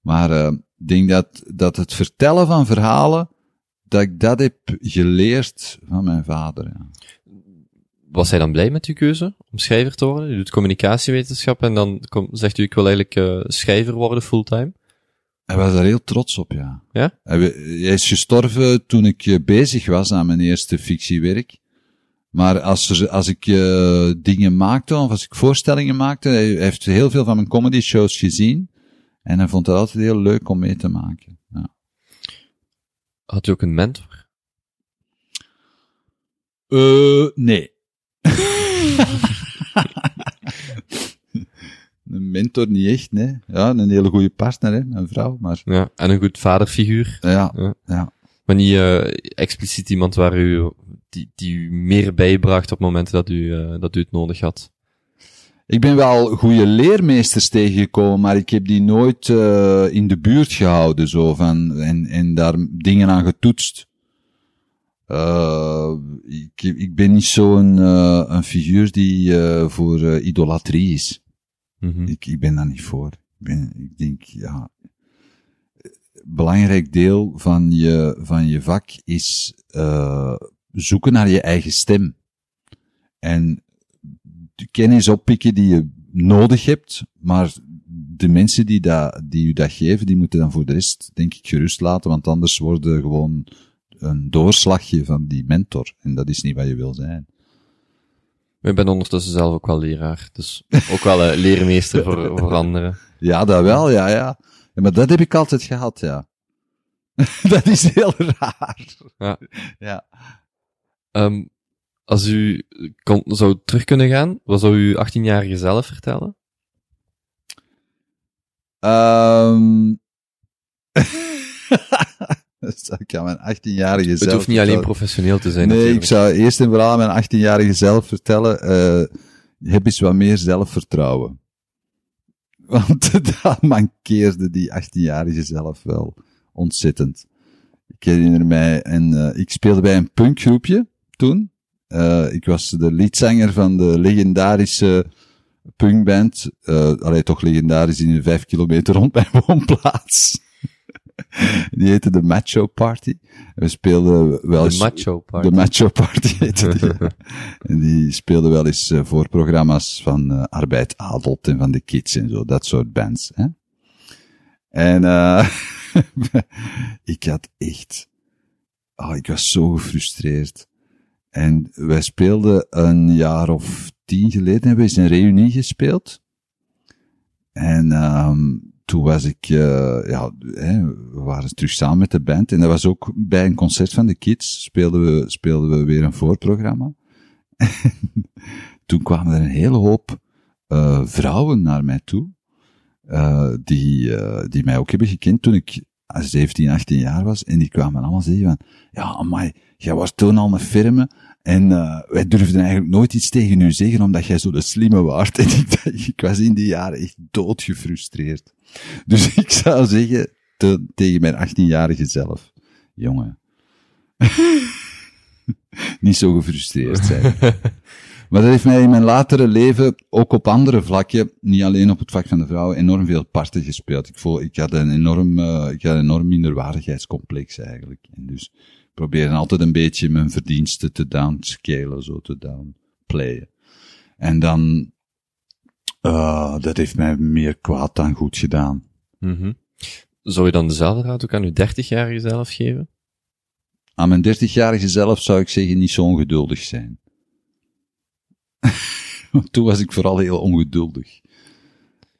Maar uh, ik denk dat, dat het vertellen van verhalen, dat ik dat heb geleerd van mijn vader. Was hij dan blij met uw keuze om schrijver te worden? U doet communicatiewetenschap en dan zegt u, ik wil eigenlijk uh, schrijver worden fulltime? Hij was daar heel trots op, ja. Ja? Hij, hij is gestorven toen ik bezig was aan mijn eerste fictiewerk. Maar als, er, als ik uh, dingen maakte, of als ik voorstellingen maakte, hij heeft heel veel van mijn comedy shows gezien. En hij vond het altijd heel leuk om mee te maken. Ja. Had u ook een mentor? Uh, nee. een mentor niet echt, nee. Ja, een hele goede partner, hè, mijn vrouw, maar Ja, en een goed vaderfiguur. ja, Ja. ja. Maar niet eh, expliciet iemand waar u, die, die u meer bijbracht op momenten dat u, eh, dat u het nodig had. Ik ben wel goede leermeesters tegengekomen, maar ik heb die nooit eh, in de buurt gehouden, zo van, en, en daar dingen aan getoetst. Eh, ik, ik ben niet zo'n eh, een figuur die voor idolatrie is. Mhm. Ik, ik ben daar niet voor. Ik, ben, ik denk, ja, belangrijk deel van je, van je vak is eh, zoeken naar je eigen stem. En de kennis oppikken die je nodig hebt, maar de mensen die, dat, die u dat geven, die moeten dan voor de rest, denk ik, gerust laten, want anders worden gewoon een doorslagje van die mentor. En dat is niet wat je wil zijn. Ik ben ondertussen zelf ook wel leraar. Dus ook wel een leermeester voor, voor anderen. Ja, dat wel, ja, ja. ja maar dat heb ik altijd gehad, ja. dat is heel raar. Ja. Ja. Ehm, als u kon, zou terug kunnen gaan, wat zou u 18-jarige zelf vertellen? Ehm dat ik aan mijn 18-jarige zelf het hoeft niet alleen professioneel te zijn Nee, ik zou eerst en vooral aan mijn 18-jarige zelf vertellen, eh heb eens wat meer zelfvertrouwen. Want dat mankeerde die 18-jarige zelf wel ontzettend. Ik herinner mij, en eh, ik speelde bij een punkgroepje toen. Eh, ik was de leadzanger van de legendarische punkband. eh allee, toch legendarisch in een vijf kilometer rond mijn woonplaats. Die heette de Macho Party. We speelden wel De eens... macho part. De Macho Party heette die. En die speelden wel eens eh, voorprogramma's van eh, Arbeid Adelt en van de Kids en zo, dat soort bands. Hè? En eh ik had echt... Oh, ik was zo gefrustreerd. En wij speelden een jaar of tien geleden, hebben we eens een reunie gespeeld. En ehm toen was ik, eh, ja, hè, we waren terug samen met de band. En dat was ook bij een concert van de Kids, speelden we, speelden we weer een voorprogramma. toen kwamen er een hele hoop eh, vrouwen naar mij toe, eh, die, die mij ook hebben gekend toen ik 17, 18 jaar was. En die kwamen allemaal zeggen van, ja, amai, jij was toen al een firme. En wij durfden eigenlijk nooit iets tegen u zeggen, omdat jij zo de slimme waard. En ik was in die jaren echt doodgefrustreerd. Dus ik zou zeggen te- tegen mijn 18-jarige zelf, jongen, niet zo gefrustreerd zijn. Maar dat heeft mij in mijn latere leven, ook op andere vlakken, niet alleen op het vlak van de vrouwen, enorm veel parten gespeeld. Ik, voel, ik had een enorm, eh, ik had een enorm minderwaardigheidscomplex eigenlijk. En dus ik probeerde altijd een beetje mijn verdiensten te downscalen, zo te downplayen. En dan, eh, dat heeft mij meer kwaad dan goed gedaan. Mhm. Zou je dan dezelfde raad ook aan uw 30-jarige zelf geven? Aan mijn 30-jarige zelf zou ik zeggen niet zo ongeduldig zijn. Toen was ik vooral heel ongeduldig.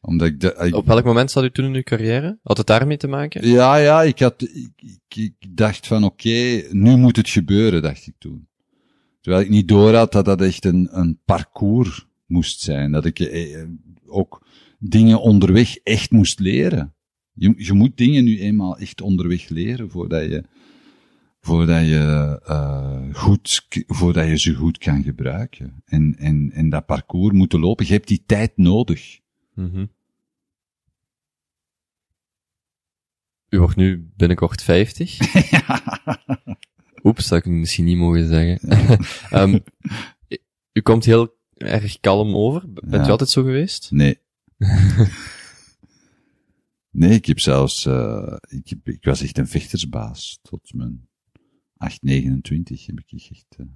Omdat ik, de, ik- Op welk moment zat u toen in uw carrière? Had het daarmee te maken? ja, ja, ik had, ik, ik, ik dacht van oké, nu moet het gebeuren, dacht ik toen. Terwijl ik niet door had dat dat echt een, een parcours moest zijn. Dat ik eh, ook dingen onderweg echt moest leren. Je, je moet dingen nu eenmaal echt onderweg leren voordat je, voordat je, eh goed, voordat je ze goed kan gebruiken. En, en, en dat parcours moeten lopen. Je hebt die tijd nodig. Mhm. U wordt nu binnenkort 50. Oeps, dat ik misschien niet mogen zeggen. Ehm, u komt heel erg kalm over. Bent Ja. u altijd zo geweest? Nee. nee, ik heb zelfs, eh ik, heb, ik was echt een vechtersbaas. Tot mijn 8, 29 heb ik echt, eh,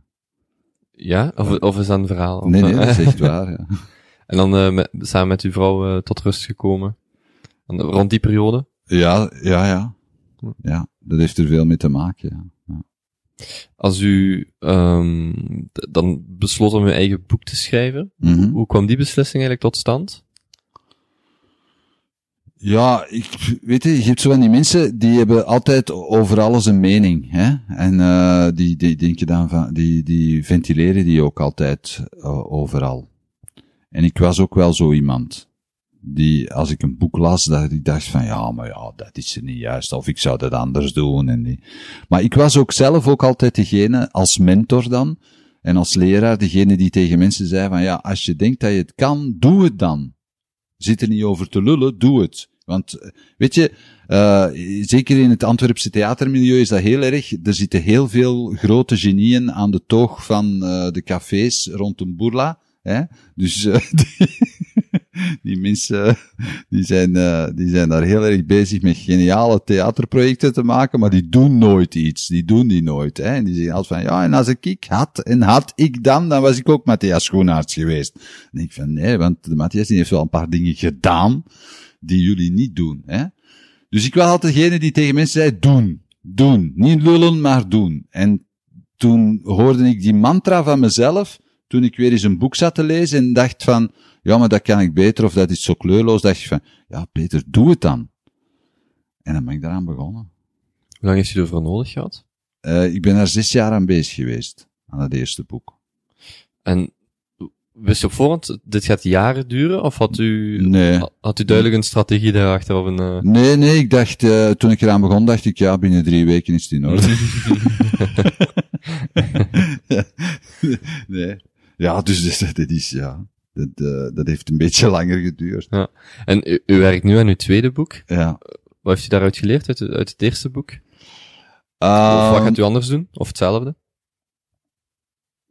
Ja? Of, of is dat een verhaal? Nee, nee, dat is echt waar, ja. En dan eh, met, samen met uw vrouw tot rust gekomen? En rond die periode? Ja, ja, ja. Ja, dat heeft er veel mee te maken, ja. Als u d- dan besloot om uw eigen boek te schrijven, Mhm. hoe kwam die beslissing eigenlijk tot stand? Ja, ik, weet je, je hebt zo van die mensen, die hebben altijd over alles een mening, hè. En, eh die, die denken dan van, die, die ventileren die ook altijd, eh, overal. En ik was ook wel zo iemand. Die, als ik een boek las, dat ik dacht van, ja, maar ja, dat is er niet juist, of ik zou dat anders doen. En die. Maar ik was ook zelf ook altijd degene, als mentor dan, en als leraar, degene die tegen mensen zei van, ja, als je denkt dat je het kan, doe het dan. Zit er niet over te lullen, doe het. Want, eh, weet je, uh, zeker in het Antwerpse theatermilieu is dat heel erg. Er zitten heel veel grote genieën aan de toog van uh, de cafés rondom Bourla. Hè? Dus uh, die, die, mensen die zijn, die zijn daar heel erg bezig met geniale theaterprojecten te maken, maar die doen nooit iets. Die doen die nooit. Hè? En die zeggen altijd van, ja, en als ik had, en had ik dan, dan was ik ook Matthias Schoenaerts geweest. Denk ik van, nee, want de Matthias die heeft wel een paar dingen gedaan die jullie niet doen. Hè? Dus ik was altijd degene die tegen mensen zei, doen, doen. Niet lullen, maar doen. En toen hoorde ik die mantra van mezelf, toen ik weer eens een boek zat te lezen en dacht van, ja, maar dat kan ik beter, of dat is zo kleurloos, dacht je van, ja, Peter, doe het dan. En dan ben ik daaraan begonnen. Hoe lang heeft je ervoor nodig gehad? Uh, ik ben daar zes jaar aan bezig geweest, aan het eerste boek. En Wist je op voorhand, dit gaat jaren duren? Of had u, nee. had u duidelijk een strategie daarachter? Of een, uh... Nee, nee, ik dacht, uh, toen ik eraan begon, dacht ik, ja, binnen drie weken is het in orde. nee. Ja, dus dat is, ja, dat, uh, dat heeft een beetje langer geduurd. Ja. En u, u, werkt nu aan uw tweede boek. Ja. Wat heeft u daaruit geleerd, uit, uit het eerste boek? Um, of wat gaat u anders doen? Of hetzelfde?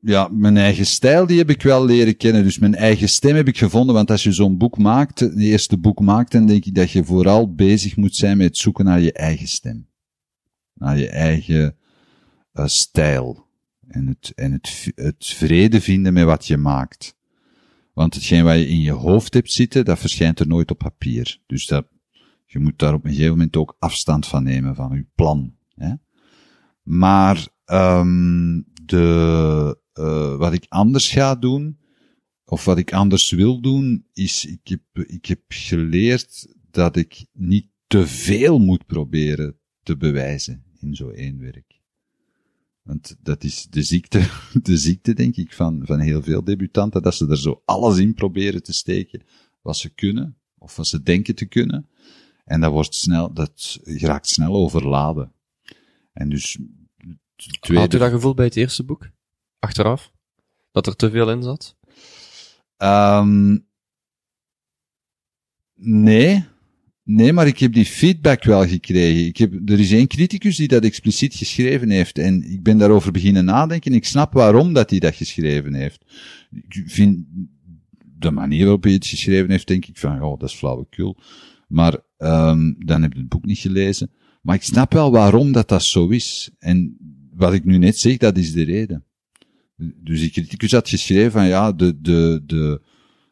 ja, mijn eigen stijl, die heb ik wel leren kennen. Dus mijn eigen stem heb ik gevonden. Want als je zo'n boek maakt, het eerste boek maakt, dan denk ik dat je vooral bezig moet zijn met het zoeken naar je eigen stem. Naar je eigen uh, stijl. En, het, en het, het vrede vinden met wat je maakt. Want hetgeen wat je in je hoofd hebt zitten, dat verschijnt er nooit op papier. Dus dat, je moet daar op een gegeven moment ook afstand van nemen van je plan. Hè? Maar um, de, uh, wat ik anders ga doen, of wat ik anders wil doen, is, ik heb, ik heb geleerd dat ik niet te veel moet proberen te bewijzen in zo één werk. Want dat is de ziekte, de ziekte denk ik van, van heel veel debutanten, dat ze er zo alles in proberen te steken wat ze kunnen, of wat ze denken te kunnen. En dat wordt snel, dat geraakt snel overladen. En dus, tweede... Had u dat gevoel bij het eerste boek? Achteraf? Dat er te veel in zat? Um, nee. Nee, maar ik heb die feedback wel gekregen. Ik heb, er is één criticus die dat expliciet geschreven heeft. En ik ben daarover beginnen nadenken. Ik snap waarom dat hij dat geschreven heeft. Ik vind de manier waarop hij het geschreven heeft, denk ik van, oh, dat is flauwekul. Maar um, dan heb ik het boek niet gelezen. Maar ik snap wel waarom dat dat zo is. En wat ik nu net zeg, dat is de reden. Dus die criticus had geschreven van ja, de, de, de,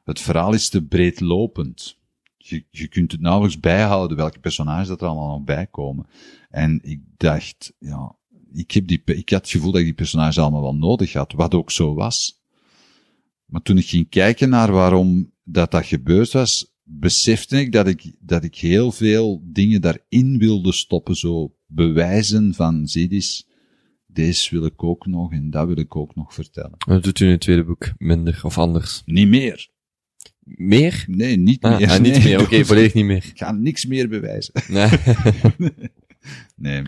het verhaal is te breedlopend. Je, je kunt het nauwelijks bijhouden welke personages dat er allemaal nog bij komen. En ik dacht, ja, ik, heb die, ik had het gevoel dat ik die personages allemaal wel nodig had, wat ook zo was. Maar toen ik ging kijken naar waarom dat dat gebeurd was, besefte ik dat ik, dat ik heel veel dingen daarin wilde stoppen, zo bewijzen van, zie eens, deze wil ik ook nog en dat wil ik ook nog vertellen. Dat doet u in het tweede boek minder of anders? Niet meer. Meer? Nee, niet ah, meer. Ah, niet meer, oké, okay, volledig niet meer. Ik ga niks meer bewijzen. Nee. nee.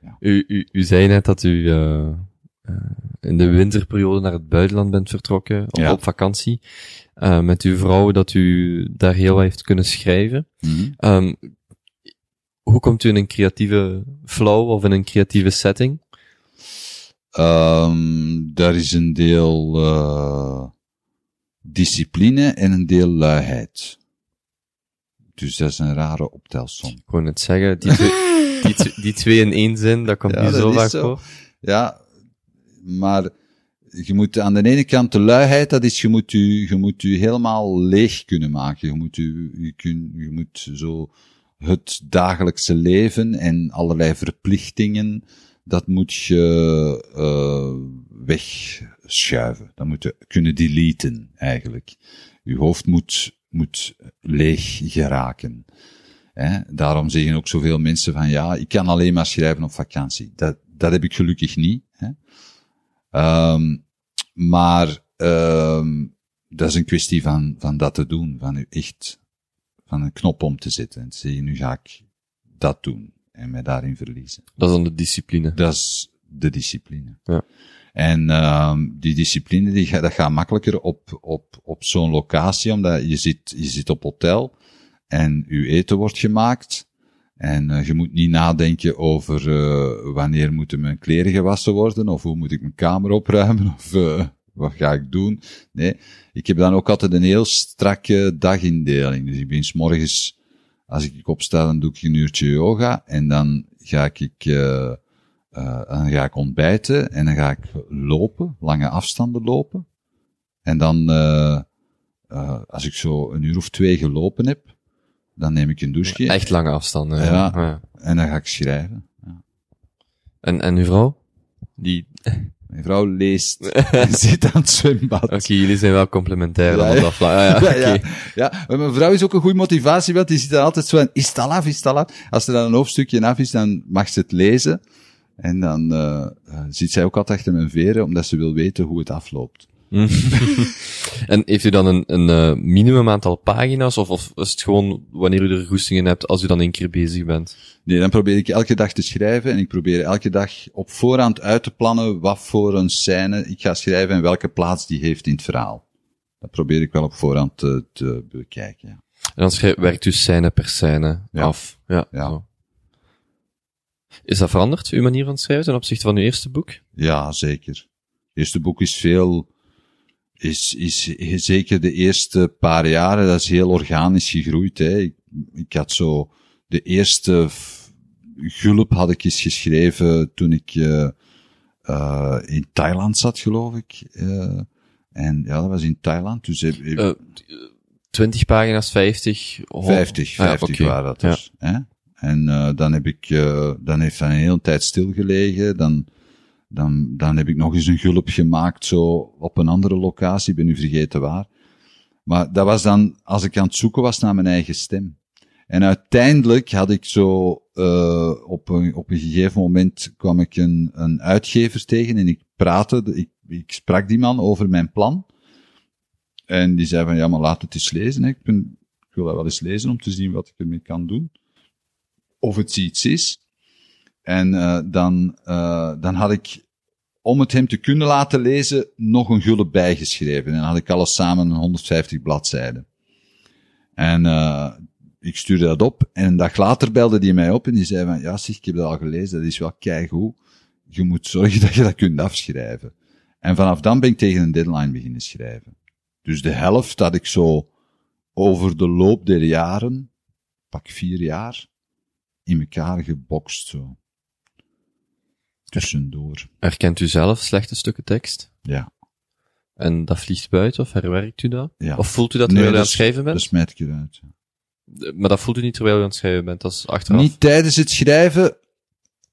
Ja. U, u, u zei net dat u uh, uh, in de winterperiode naar het buitenland bent vertrokken, op, ja. op vakantie, uh, met uw vrouw, dat u daar heel wat heeft kunnen schrijven. Mm -hmm. um, hoe komt u in een creatieve flow of in een creatieve setting? Um, daar is een deel discipline en een deel luiheid. Dus dat is een rare optelsom. Ik wou net zeggen, die twee, die, die twee in één zin, dat komt ja, niet zo vaak zo. voor. Ja, maar je moet aan de ene kant de luiheid, dat is, je moet u, je moet u helemaal leeg kunnen maken. Je moet u, je, kun, je moet zo het dagelijkse leven en allerlei verplichtingen, dat moet je uh, wegschuiven. Dat moet je kunnen deleten, eigenlijk. Je hoofd moet, moet leeg geraken. Daarom zeggen ook zoveel mensen van, ja, ik kan alleen maar schrijven op vakantie. Dat, dat heb ik gelukkig niet. Hè? Um, maar um, dat is een kwestie van, van dat te doen, van u echt van een knop om te zetten. En te zeggen, nu ga ik dat doen. En mij daarin verliezen. Dat is dan de discipline. Dat is de discipline. Ja. En ehm die discipline, die, ga- dat gaat makkelijker op, op, op zo'n locatie, omdat je zit, je zit op hotel en uw eten wordt gemaakt. En eh, je moet niet nadenken over eh, wanneer moeten mijn kleren gewassen worden, of hoe moet ik mijn kamer opruimen, of eh, wat ga ik doen. Nee, ik heb dan ook altijd een heel strakke dagindeling. Dus ik ben 's morgens, als ik opsta, dan doe ik een uurtje yoga en dan ga ik, eh eh, dan ga ik ontbijten en dan ga ik lopen, lange afstanden lopen. En dan, eh eh als ik zo een uur of twee gelopen heb, dan neem ik een douche Echt lange afstanden. Ja. ja. en dan ga ik schrijven. Ja. En, en uw vrouw? Die, Mijn vrouw leest, zit aan het zwembad. oké, jullie zijn wel complementair dan Ja, ja. dat. Ah, ja. Ja, ja, ja, maar mijn vrouw is ook een goede motivatie, want die zit dan altijd zo aan, is het al af, is het al af? Als er dan een hoofdstukje af is, dan mag ze het lezen. En dan uh, zit zij ook altijd achter mijn veren, omdat ze wil weten hoe het afloopt. En heeft u dan een, een uh, minimum aantal pagina's, of, of is het gewoon wanneer u er goesting in hebt, als u dan één keer bezig bent? Nee, dan probeer ik elke dag te schrijven en ik probeer elke dag op voorhand uit te plannen wat voor een scène ik ga schrijven en welke plaats die heeft in het verhaal. Dat probeer ik wel op voorhand te, te bekijken, ja. En dan schrijf, werkt u scène per scène Ja. af. Ja. Ja. zo. Is dat veranderd, uw manier van schrijven, ten opzichte van uw eerste boek? Ja, zeker. Het eerste boek is veel, is, is zeker de eerste paar jaren, dat is heel organisch gegroeid. Hè. Ik, ik had zo, de eerste gulp had ik eens geschreven toen ik uh, uh, in Thailand zat, geloof ik. Uh, en ja, dat was in Thailand. Dus heb, heb, Uh, 20 pagina's, 50? Oh. 50, Ah, ja, 50 oké. waren dat Ja. dus. Hè? En dan heb ik, dan heeft dat een hele tijd stilgelegen. Dan, dan, dan heb ik nog eens een gulp gemaakt, zo op een andere locatie, ben nu vergeten waar. Maar dat was dan, als ik aan het zoeken was naar mijn eigen stem. En uiteindelijk had ik zo, uh, op, een, op een gegeven moment kwam ik een, een uitgever tegen en ik praatte, ik, ik sprak die man over mijn plan. En die zei van, ja, maar laat het eens lezen. Ik, ben, ik wil dat wel eens lezen om te zien wat ik ermee kan doen. Of het iets is. En uh, dan, uh, dan had ik, om het hem te kunnen laten lezen, nog een gulp bijgeschreven. En dan had ik alles samen 150 bladzijden. En uh, ik stuurde dat op. En een dag later belde die mij op en die zei van, ja zeg, ik heb dat al gelezen, dat is wel keigoed. Je moet zorgen dat je dat kunt afschrijven. En vanaf dan ben ik tegen een deadline beginnen schrijven. Dus de helft had ik zo over de loop der jaren, pak vier jaar, in elkaar gebokst zo. Tussendoor. Herkent u zelf slechte stukken tekst? Ja. En dat vliegt buiten, of herwerkt u dat? ja. Of voelt u dat Nee, terwijl u aan het schrijven bent? Dat smijt ik eruit. ja. Maar dat voelt u niet terwijl u aan het schrijven bent, dat is achteraf. Niet tijdens het schrijven,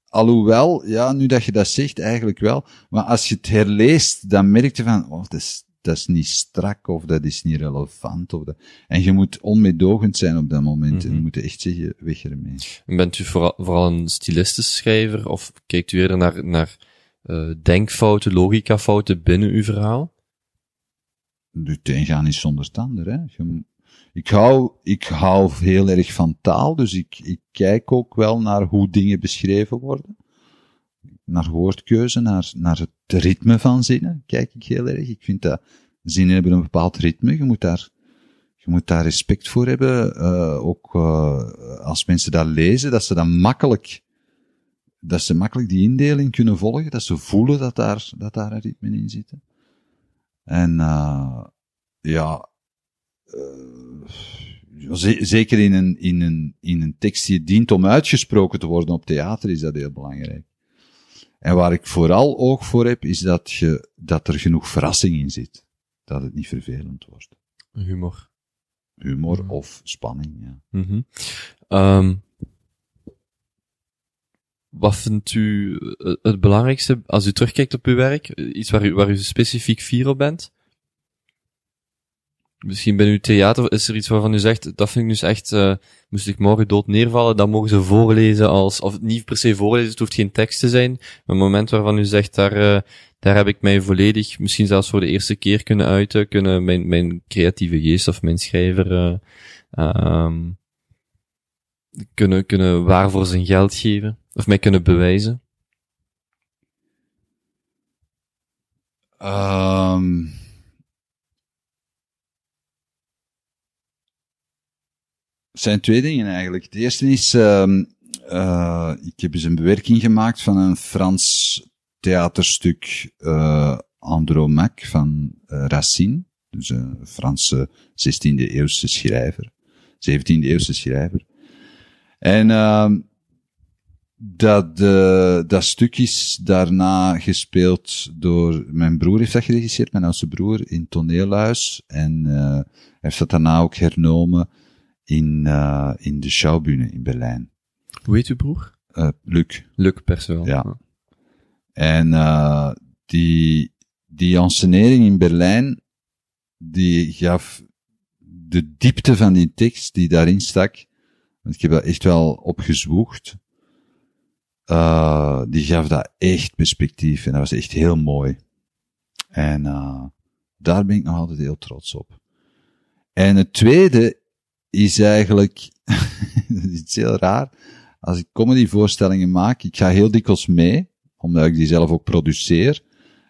alhoewel, ja, nu dat je dat zegt, eigenlijk wel. Maar als je het herleest, dan merk je van, oh, dat is, dat is niet strak, of dat is niet relevant, of dat... En je moet onmeedogend zijn op dat moment, Mhm. en je moet echt zeggen, weg ermee. Bent u vooral, vooral een stilistisch schrijver, of kijkt u eerder naar, naar uh, denkfouten, logicafouten binnen uw verhaal? Het een gaan is zonder het ander, hè. Je, ik hou, ik hou heel erg van taal, dus ik, ik kijk ook wel naar hoe dingen beschreven worden. Naar woordkeuze, naar, naar het ritme van zinnen, kijk ik heel erg. Ik vind dat zinnen hebben een bepaald ritme, je moet daar, je moet daar respect voor hebben. Uh, ook uh, als mensen dat lezen, dat ze dan makkelijk, dat ze makkelijk die indeling kunnen volgen, dat ze voelen dat daar, dat daar een ritme in zit. En uh, ja, zeker in een, in, een, in een tekst die dient om uitgesproken te worden op theater is dat heel belangrijk. En waar ik vooral oog voor heb, is dat, je, dat er genoeg verrassing in zit. Dat het niet vervelend wordt. Humor. Humor of spanning, ja. Mm -hmm. um, wat vindt u het belangrijkste als u terugkijkt op uw werk? Iets waar u, waar u specifiek fier op bent? Misschien bij uw theater is er iets waarvan u zegt, dat vind ik dus echt, uh, moest ik morgen dood neervallen, dan mogen ze voorlezen als, of niet per se voorlezen, het hoeft geen tekst te zijn, een moment waarvan u zegt, daar, uh, daar heb ik mij volledig, misschien zelfs voor de eerste keer kunnen uiten, kunnen mijn, mijn creatieve geest of mijn schrijver, uh, kunnen, kunnen waarvoor zijn geld geven. Of mij kunnen bewijzen. Um, zijn twee dingen eigenlijk. Het eerste is, um, uh, ik heb eens een bewerking gemaakt van een Frans theaterstuk uh, Andromaque van uh, Racine. Dus een Franse 16e eeuwse schrijver. 17e eeuwse schrijver. En uh, dat, dat stuk is daarna gespeeld door, mijn broer heeft dat geregisseerd, mijn oudste broer, in Toneelhuis. En uh, heeft dat daarna ook hernomen in, uh, in de Schaubühne in Berlijn. Hoe heet uw broer? Uh, Luc. Luc Perceval. Ja. En uh, die, die ensenering in Berlijn, die gaf de diepte van die tekst die daarin stak, want ik heb dat echt wel opgezwoegd, uh, die gaf dat echt perspectief en dat was echt heel mooi. En uh, daar ben ik nog altijd heel trots op. En het tweede is eigenlijk, iets heel raar, als ik comedyvoorstellingen maak, ik ga heel dikwijls mee, omdat ik die zelf ook produceer.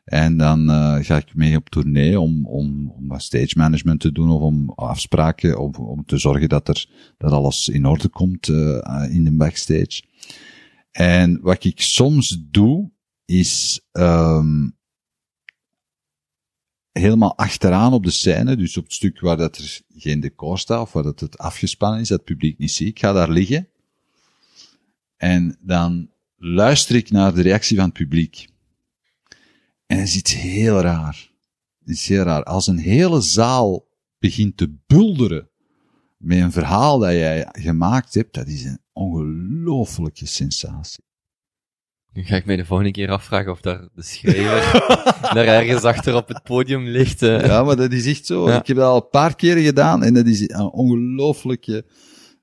En dan uh, ga ik mee op tournee om, om, om stage management te doen of om afspraken, om, om te zorgen dat er, dat alles in orde komt uh, in de backstage. En wat ik soms doe, is um, helemaal achteraan op de scène, dus op het stuk waar dat er geen decor staat, of waar dat het afgespannen is, dat het publiek niet ziet. Ik ga daar liggen. En dan luister ik naar de reactie van het publiek. En dat is iets heel raar. Is heel raar. Als een hele zaal begint te bulderen met een verhaal dat jij gemaakt hebt, dat is een ongelooflijke sensatie. Nu ga ik mij de volgende keer afvragen of daar de schrijver daar ergens achter op het podium ligt. Uh. Ja, maar dat is echt zo. Ja. Ik heb dat al een paar keren gedaan en dat is een ongelooflijke,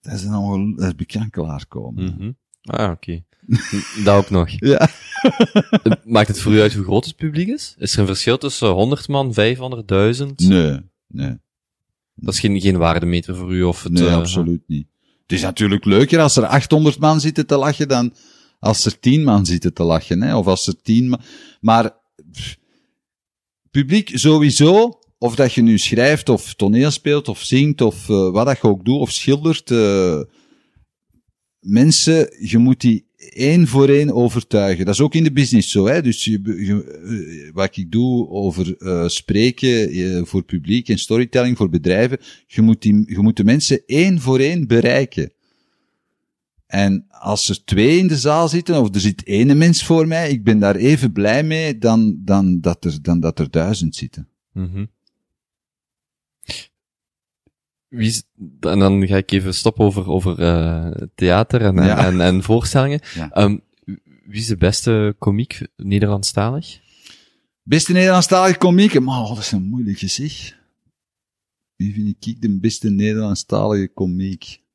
dat is een ongeloo dat is bekend klaarkomen. Mm -hmm. Ah, oké. Okay. dat ook nog. Ja. Maakt het voor u uit hoe groot het publiek is? Is er een verschil tussen 100 man, 500.000? Nee, nee. Dat is geen, geen waardemeter voor u of het... Nee, uh, absoluut niet. Het is natuurlijk leuker als er 800 man zitten te lachen dan als er 10 man zitten te lachen, hè. Of als er 10 man... Maar, publiek sowieso, of dat je nu schrijft of toneel speelt of zingt of uh, wat dat je ook doet of schildert, uh, mensen, je moet die één voor één overtuigen. Dat is ook in de business zo, hè. Dus je, je, wat ik doe over spreken voor publiek en storytelling voor bedrijven, je moet, die, je moet de mensen één voor één bereiken. En als er twee in de zaal zitten, of er zit ene mens voor mij, ik ben daar even blij mee dan, dan, dat, er, dan dat er duizend zitten. Mm -hmm. Wie is, en dan ga ik even stoppen over, over uh, theater en, ja. en, en, voorstellingen. Ja. Um, wie is de beste komiek Nederlandstalig? Beste Nederlandstalige komiek? Maar dat is een moeilijk gezicht. Wie vind ik de beste Nederlandstalige komiek?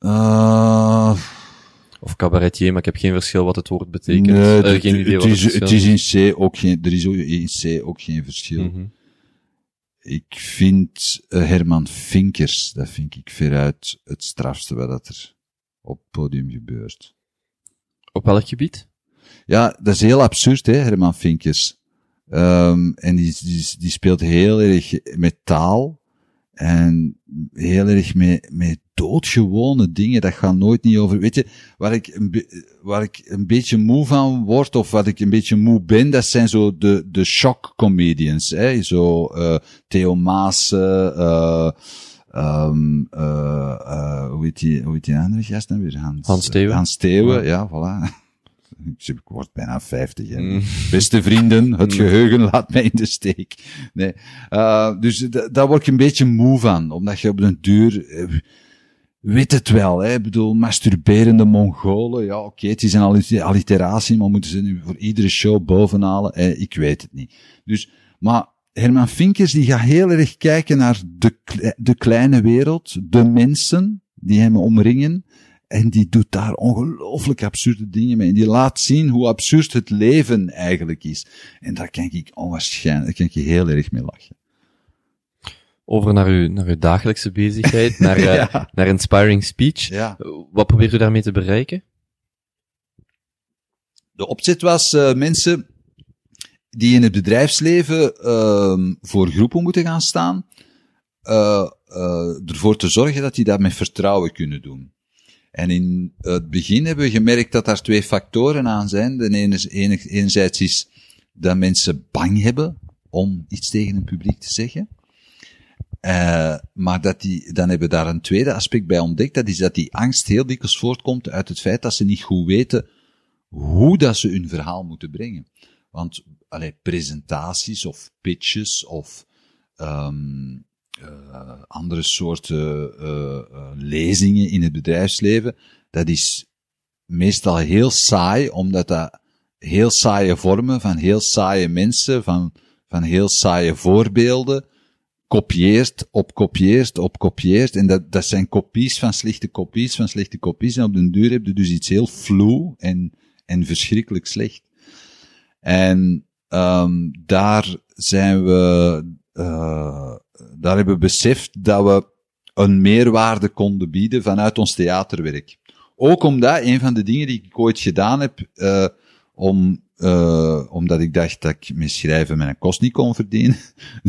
Uh, of cabaretier, maar ik heb geen verschil wat het woord betekent. Nee, uh, geen idee het, wat is, het, het is in C ook geen, er is in C ook geen verschil. Mm -hmm. Ik vind uh, Herman Vinkers, dat vind ik veruit het strafste wat dat er op het podium gebeurt. Op welk gebied? Ja, dat is heel absurd, hè, Herman Vinkers. Um, en die, die, die speelt heel erg met taal. En heel erg met, met doodgewone dingen, dat gaat nooit niet over. Weet je, waar ik, een waar ik een beetje moe van word, of wat ik een beetje moe ben, dat zijn zo de, de shock comedians. Hè? Zo uh, Theo Maas, uh, um, uh, uh, hoe heet die, hoe heet die andere gast dan weer? Hans, Hans Theeuwen. Hans Theeuwen, ja, ja voilà. Ik word bijna 50. Hè. Mm. Beste vrienden, het geheugen laat mij in de steek. Nee. Uh, dus daar word ik een beetje moe van, omdat je op den duur, uh, weet het wel, hè. Ik bedoel, masturberende Mongolen, ja, oké, het is een alliteratie, maar moeten ze nu voor iedere show bovenhalen? Eh, ik weet het niet. Dus, maar Herman Vinkers, die gaat heel erg kijken naar de, de kleine wereld, de mensen die hem omringen, En die doet daar ongelooflijk absurde dingen mee. En die laat zien hoe absurd het leven eigenlijk is. En daar kan ik onwaarschijnlijk, daar kan ik heel erg mee lachen. Over naar uw, naar uw dagelijkse bezigheid, naar, uh, Ja. naar Inspiring Speech. Ja. Wat probeert u daarmee te bereiken? De opzet was uh, mensen die in het bedrijfsleven uh, voor groepen moeten gaan staan, uh, ervoor te zorgen dat die dat met vertrouwen kunnen doen. En in het begin hebben we gemerkt dat daar twee factoren aan zijn. De ene is, enerzijds is dat mensen bang hebben om iets tegen een publiek te zeggen. Uh, maar dat die, dan hebben we daar een tweede aspect bij ontdekt. Dat is dat die angst heel dikwijls voortkomt uit het feit dat ze niet goed weten hoe dat ze hun verhaal moeten brengen. Want allee, presentaties of pitches of um, uh, andere soorten uh, lezingen in het bedrijfsleven, dat is meestal heel saai, omdat dat heel saaie vormen van heel saaie mensen, van, van heel saaie voorbeelden, kopieert, opkopieert, opkopieert. En dat, dat zijn kopies van slechte kopies, van slechte kopies. En op den duur heb je dus iets heel vloe en, en verschrikkelijk slecht. En um, daar zijn we, uh, daar hebben we beseft dat we een meerwaarde konden bieden vanuit ons theaterwerk. Ook omdat een van de dingen die ik ooit gedaan heb, uh, om, uh, omdat ik dacht dat ik met schrijven mijn kost niet kon verdienen,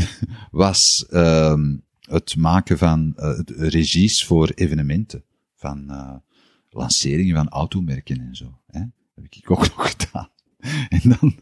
was um, het maken van uh, regies voor evenementen. Van uh, lanceringen van automerken en zo. Hè? Dat heb ik ook nog gedaan. En dan,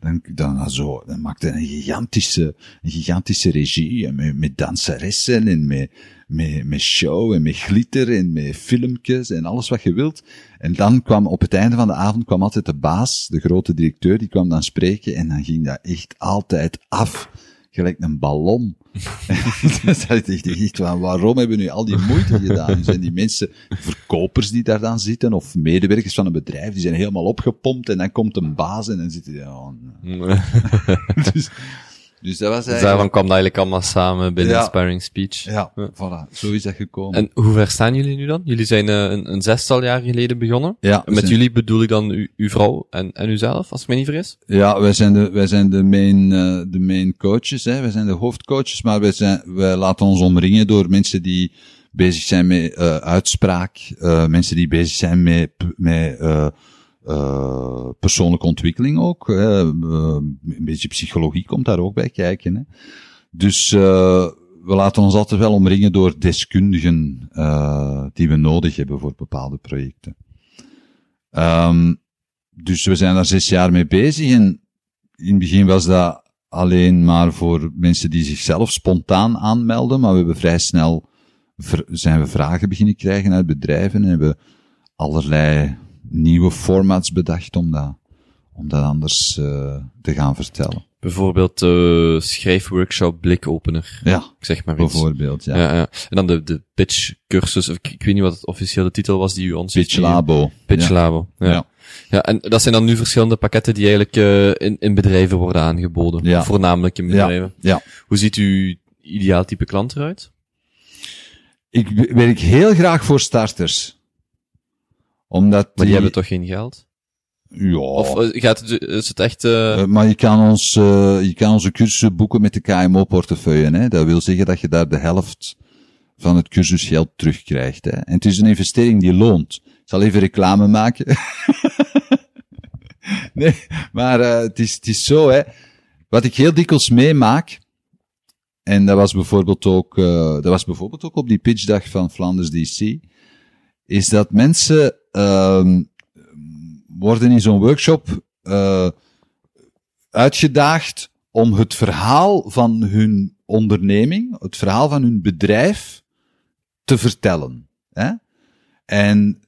dan, dan, zo, dan maakte een gigantische, een gigantische regie met, met danseressen en met, met, met show en met glitter en met filmpjes en alles wat je wilt. En dan kwam op het einde van de avond kwam altijd de baas, de grote directeur, die kwam dan spreken en dan ging dat echt altijd af. Gelijk een ballon. dat dacht ik echt van, waarom hebben we nu al die moeite gedaan? Nu zijn die mensen, verkopers die daar dan zitten, of medewerkers van een bedrijf, die zijn helemaal opgepompt en dan komt een baas en dan zitten die, oh, dus, dus dat was eigenlijk... Dus daarvan kwam dat eigenlijk allemaal samen bij de Ja. Inspiring Speech. Ja, voilà, zo is dat gekomen. En hoe ver staan jullie nu dan? Jullie zijn uh, een, een zestal jaar geleden begonnen. ja, met jullie bedoel ik dan u, uw vrouw en, en uzelf, als ik me niet vergis? Ja, wij zijn de, wij zijn de main, uh, de main coaches, hè. Wij zijn de hoofdcoaches, maar wij zijn, wij laten ons omringen door mensen die bezig zijn met uh, uitspraak, mensen die bezig zijn met, met uh, persoonlijke ontwikkeling ook. Hè. Uh, een beetje psychologie komt daar ook bij kijken. Hè. Dus uh, we laten ons altijd wel omringen door deskundigen die we nodig hebben voor bepaalde projecten. Um, dus we zijn daar zes jaar mee bezig en in het begin was dat alleen maar voor mensen die zichzelf spontaan aanmelden, maar we hebben vrij snel zijn we vragen beginnen krijgen uit bedrijven en hebben allerlei nieuwe formats bedacht om dat, om dat anders uh, te gaan vertellen. Bijvoorbeeld uh, schrijfworkshop blikopener. Ja, ik zeg maar iets. bijvoorbeeld, ja. ja, ja. En dan de, de pitch cursus, of ik, ik weet niet wat het officiële titel was die u ons... Pitch Labo. Pitch ja. Ja. ja. Ja, en dat zijn dan nu verschillende pakketten die eigenlijk uh, in, in bedrijven worden aangeboden. Ja. Voornamelijk in bedrijven. Ja. ja. Hoe ziet uw ideaal type klant eruit? Ik werk heel graag voor starters. Omdat maar die, die hebben toch geen geld? Ja. Of uh, gaat het, is het echt... Uh... Uh, maar je kan ons, uh, je kan onze cursussen boeken met de KMO-portefeuille. Hè? Dat wil zeggen dat je daar de helft van het cursusgeld terugkrijgt. Hè? En het is een investering die loont. Ik zal even reclame maken. nee, maar het, is, het is zo, hè. Wat ik heel dikwijls meemaak, en dat was bijvoorbeeld ook, dat was bijvoorbeeld ook op die pitchdag van Flanders DC, is dat mensen worden in zo'n workshop uh, uitgedaagd om het verhaal van hun onderneming, het verhaal van hun bedrijf, te vertellen. Hè? En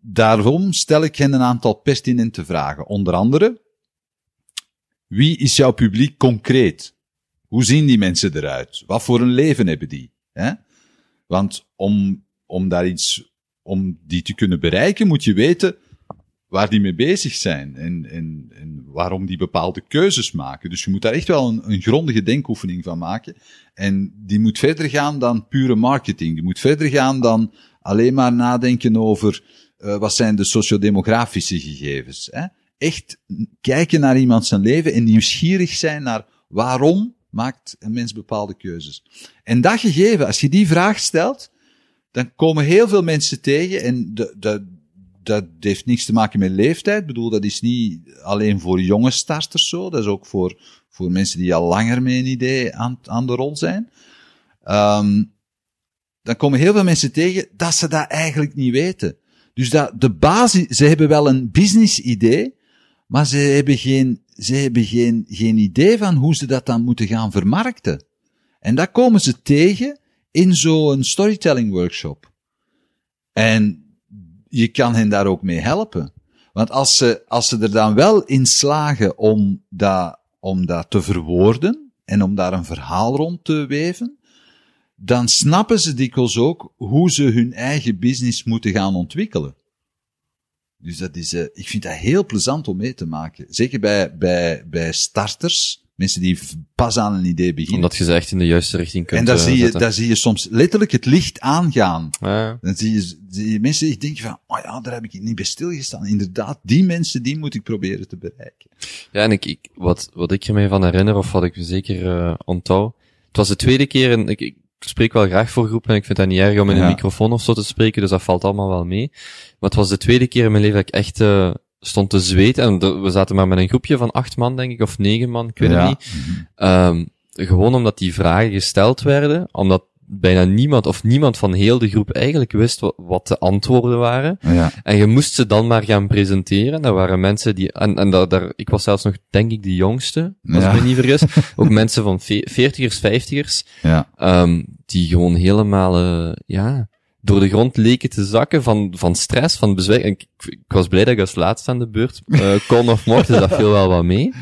daarom stel ik hen een aantal pertinente vragen. Onder andere, wie is jouw publiek concreet? Hoe zien die mensen eruit? Wat voor een leven hebben die? Hè? Want om, om daar iets, om die te kunnen bereiken, moet je weten waar die mee bezig zijn en, en, en waarom die bepaalde keuzes maken. Dus je moet daar echt wel een, een grondige denkoefening van maken. En die moet verder gaan dan pure marketing. Die moet verder gaan dan alleen maar nadenken over uh, wat zijn de sociodemografische gegevens. Hè? Echt kijken naar iemand zijn leven en nieuwsgierig zijn naar waarom maakt een mens bepaalde keuzes. En dat gegeven, als je die vraag stelt, dan komen heel veel mensen tegen en dat heeft niks te maken met leeftijd. Ik bedoel, dat is niet alleen voor jonge starters zo. Dat is ook voor, voor mensen die al langer met een idee aan, aan de rol zijn. Um, dan komen heel veel mensen tegen dat ze dat eigenlijk niet weten. Dus dat de basis, ze hebben wel een business idee, maar ze hebben geen, ze hebben geen, geen idee van hoe ze dat dan moeten gaan vermarkten. En dat komen ze tegen in zo'n storytelling workshop. En je kan hen daar ook mee helpen. Want als ze, als ze er dan wel in slagen om dat, om dat te verwoorden en om daar een verhaal rond te weven, dan snappen ze dikwijls ook hoe ze hun eigen business moeten gaan ontwikkelen. Dus dat is, uh, ik vind dat heel plezant om mee te maken. Zeker bij, bij, bij starters, mensen die pas aan een idee beginnen. Omdat je ze echt in de juiste richting kunt En daar, uh, zie, je, zetten. daar zie je soms letterlijk het licht aangaan. Ja. Dan zie je, zie je mensen die denken van, oh ja, daar heb ik niet bij stilgestaan. Inderdaad, die mensen, die moet ik proberen te bereiken. Ja, en ik, ik, wat, wat ik er mij van herinner, of wat ik zeker uh, onthoud, het was de tweede keer, en ik, ik spreek wel graag voor groepen, en ik vind dat niet erg om in Ja. een microfoon of zo te spreken, dus dat valt allemaal wel mee. Maar het was de tweede keer in mijn leven dat ik echt uh, stond te zweten, en de- we zaten maar met een groepje van acht man, denk ik, of negen man, ik weet ja. het niet. Um, gewoon omdat die vragen gesteld werden, omdat bijna niemand of niemand van heel de groep eigenlijk wist wat, wat de antwoorden waren. Ja. En je moest ze dan maar gaan presenteren. Dat waren mensen die, en, en daar, daar, ik was zelfs nog, denk ik, de jongste, als Ja. ik me niet vergis. Ook mensen van ve- veertigers, vijftigers, Ja. um, die gewoon helemaal, uh, ja, door de grond leken te zakken van, van stress, van bezwijk. Ik, ik was blij dat ik als laatste aan de beurt uh, kon of mocht, dus dat viel wel wat mee.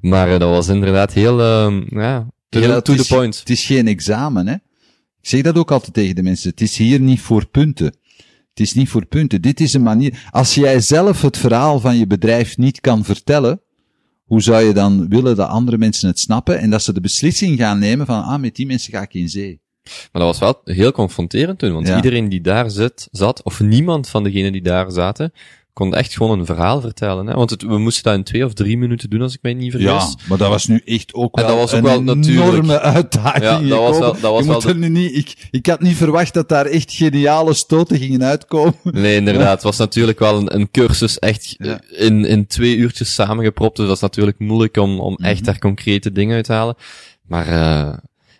Maar uh, dat was inderdaad heel, um, ja, heel to the is- point. Het is geen examen, hè. Ik zeg dat ook altijd tegen de mensen. Het is hier niet voor punten. Het is niet voor punten. Dit is een manier. Als jij zelf het verhaal van je bedrijf niet kan vertellen, hoe zou je dan willen dat andere mensen het snappen en dat ze de beslissing gaan nemen van, ah, met die mensen ga ik in zee. Maar dat was wel heel confronterend toen, want Ja. iedereen die daar zit, zat, of niemand van degenen die daar zaten, kon echt gewoon een verhaal vertellen. Hè? Want het, we moesten dat in twee of drie minuten doen, als ik mij niet vergis. Ja, maar dat was nu echt ook En wel dat was ook een wel natuurlijk- enorme uitdaging. Ja, dat was wel- dat was wel de- nu niet, ik, ik had niet verwacht dat daar echt geniale stoten gingen uitkomen. Nee, inderdaad. Het was natuurlijk wel een, een cursus echt Ja. in, in twee uurtjes samengepropt. Dus dat is natuurlijk moeilijk om, om echt Mhm. daar concrete dingen uit te halen. Maar eh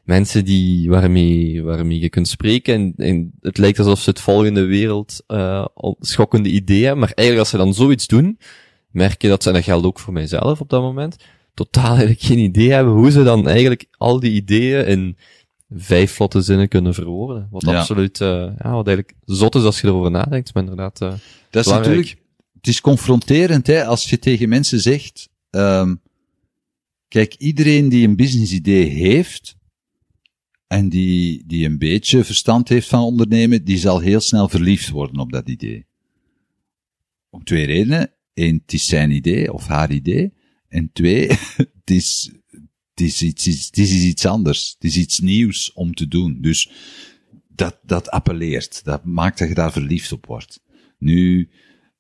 mensen die, waarmee, waarmee je kunt spreken, en, en het lijkt alsof ze het volgende wereld eh schokkende ideeën hebben. Maar eigenlijk als ze dan zoiets doen, merk je dat ze, en dat geldt ook voor mijzelf op dat moment, totaal eigenlijk geen idee hebben hoe ze dan eigenlijk al die ideeën in vijf vlotte zinnen kunnen verwoorden. Wat Ja. absoluut, eh ja, wat eigenlijk zot is als je erover nadenkt, maar inderdaad, eh, Dat is Belangrijk. natuurlijk, het is confronterend, hè, als je tegen mensen zegt, ehm kijk, iedereen die een business idee heeft, en die, die een beetje verstand heeft van ondernemen, die zal heel snel verliefd worden op dat idee. Om twee redenen. Eén, het is zijn idee, of haar idee. En twee, het is, het is iets, het is iets anders. Het is iets nieuws om te doen. Dus, dat, dat appelleert. Dat maakt dat je daar verliefd op wordt. Nu,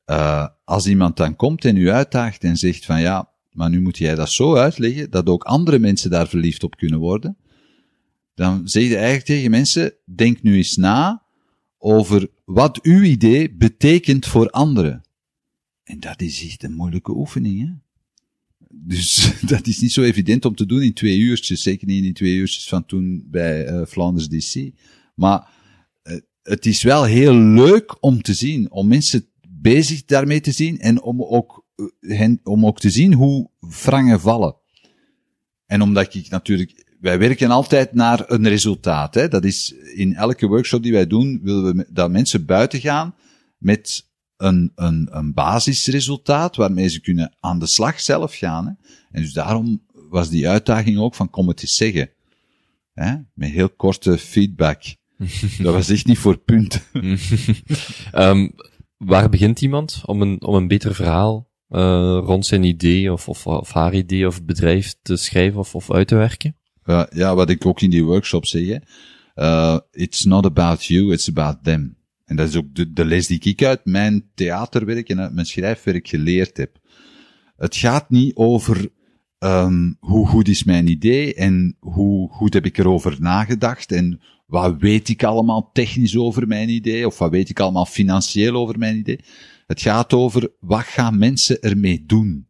uh, als iemand dan komt en u uitdaagt en zegt van ja, maar nu moet jij dat zo uitleggen dat ook andere mensen daar verliefd op kunnen worden, dan zeg je eigenlijk tegen mensen, denk nu eens na over wat uw idee betekent voor anderen. En dat is echt een moeilijke oefening, hè? Dus dat is niet zo evident om te doen in twee uurtjes, zeker niet in twee uurtjes van toen bij uh, Flanders DC. Maar uh, het is wel heel leuk om te zien, om mensen bezig daarmee te zien en om ook, uh, hen, om ook te zien hoe wrangen vallen. En omdat ik natuurlijk, wij werken altijd naar een resultaat. Hè? Dat is in elke workshop die wij doen, willen we dat mensen buiten gaan met een, een, een basisresultaat waarmee ze kunnen aan de slag zelf gaan. Hè? En dus daarom was die uitdaging ook van kom het eens zeggen. Hè? Met heel korte feedback. dat was echt niet voor punten. um, waar begint iemand om een, om een beter verhaal uh, rond zijn idee of, of, of haar idee of bedrijf te schrijven of, of uit te werken? Ja, wat ik ook in die workshop zeg, uh, it's not about you, it's about them. En dat is ook de, de les die ik uit mijn theaterwerk en uit mijn schrijfwerk geleerd heb. Het gaat niet over um, hoe goed is mijn idee en hoe goed heb ik erover nagedacht en wat weet ik allemaal technisch over mijn idee of wat weet ik allemaal financieel over mijn idee. Het gaat over wat gaan mensen ermee doen.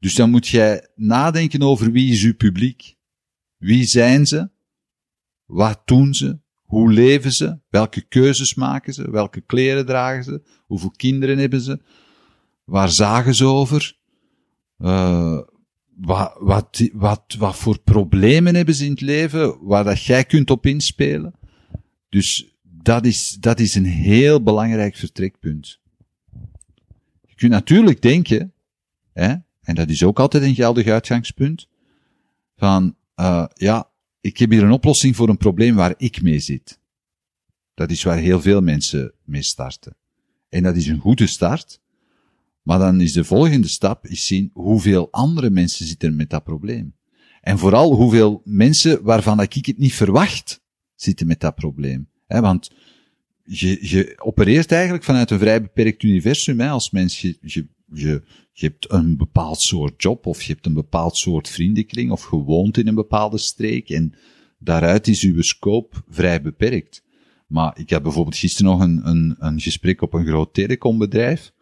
Dus dan moet jij nadenken over wie is uw publiek. Wie zijn ze? Wat doen ze? Hoe leven ze? Welke keuzes maken ze? Welke kleren dragen ze? Hoeveel kinderen hebben ze? Waar zagen ze over? Uh, wat, wat, wat, wat voor problemen hebben ze in het leven waar dat jij kunt op inspelen? Dus dat is, dat is een heel belangrijk vertrekpunt. Je kunt natuurlijk denken, hè, en dat is ook altijd een geldig uitgangspunt, van, uh, ja, ik heb hier een oplossing voor een probleem waar ik mee zit. Dat is waar heel veel mensen mee starten. En dat is een goede start, maar dan is de volgende stap is zien hoeveel andere mensen zitten met dat probleem. En vooral hoeveel mensen waarvan ik het niet verwacht zitten met dat probleem. Want je, je opereert eigenlijk vanuit een vrij beperkt universum. Als mens, je, je, je hebt een bepaald soort job, of je hebt een bepaald soort vriendenkring, of gewoond in een bepaalde streek, en daaruit is uw scope vrij beperkt. Maar ik had bijvoorbeeld gisteren nog een, een, een gesprek op een groot telecombedrijf,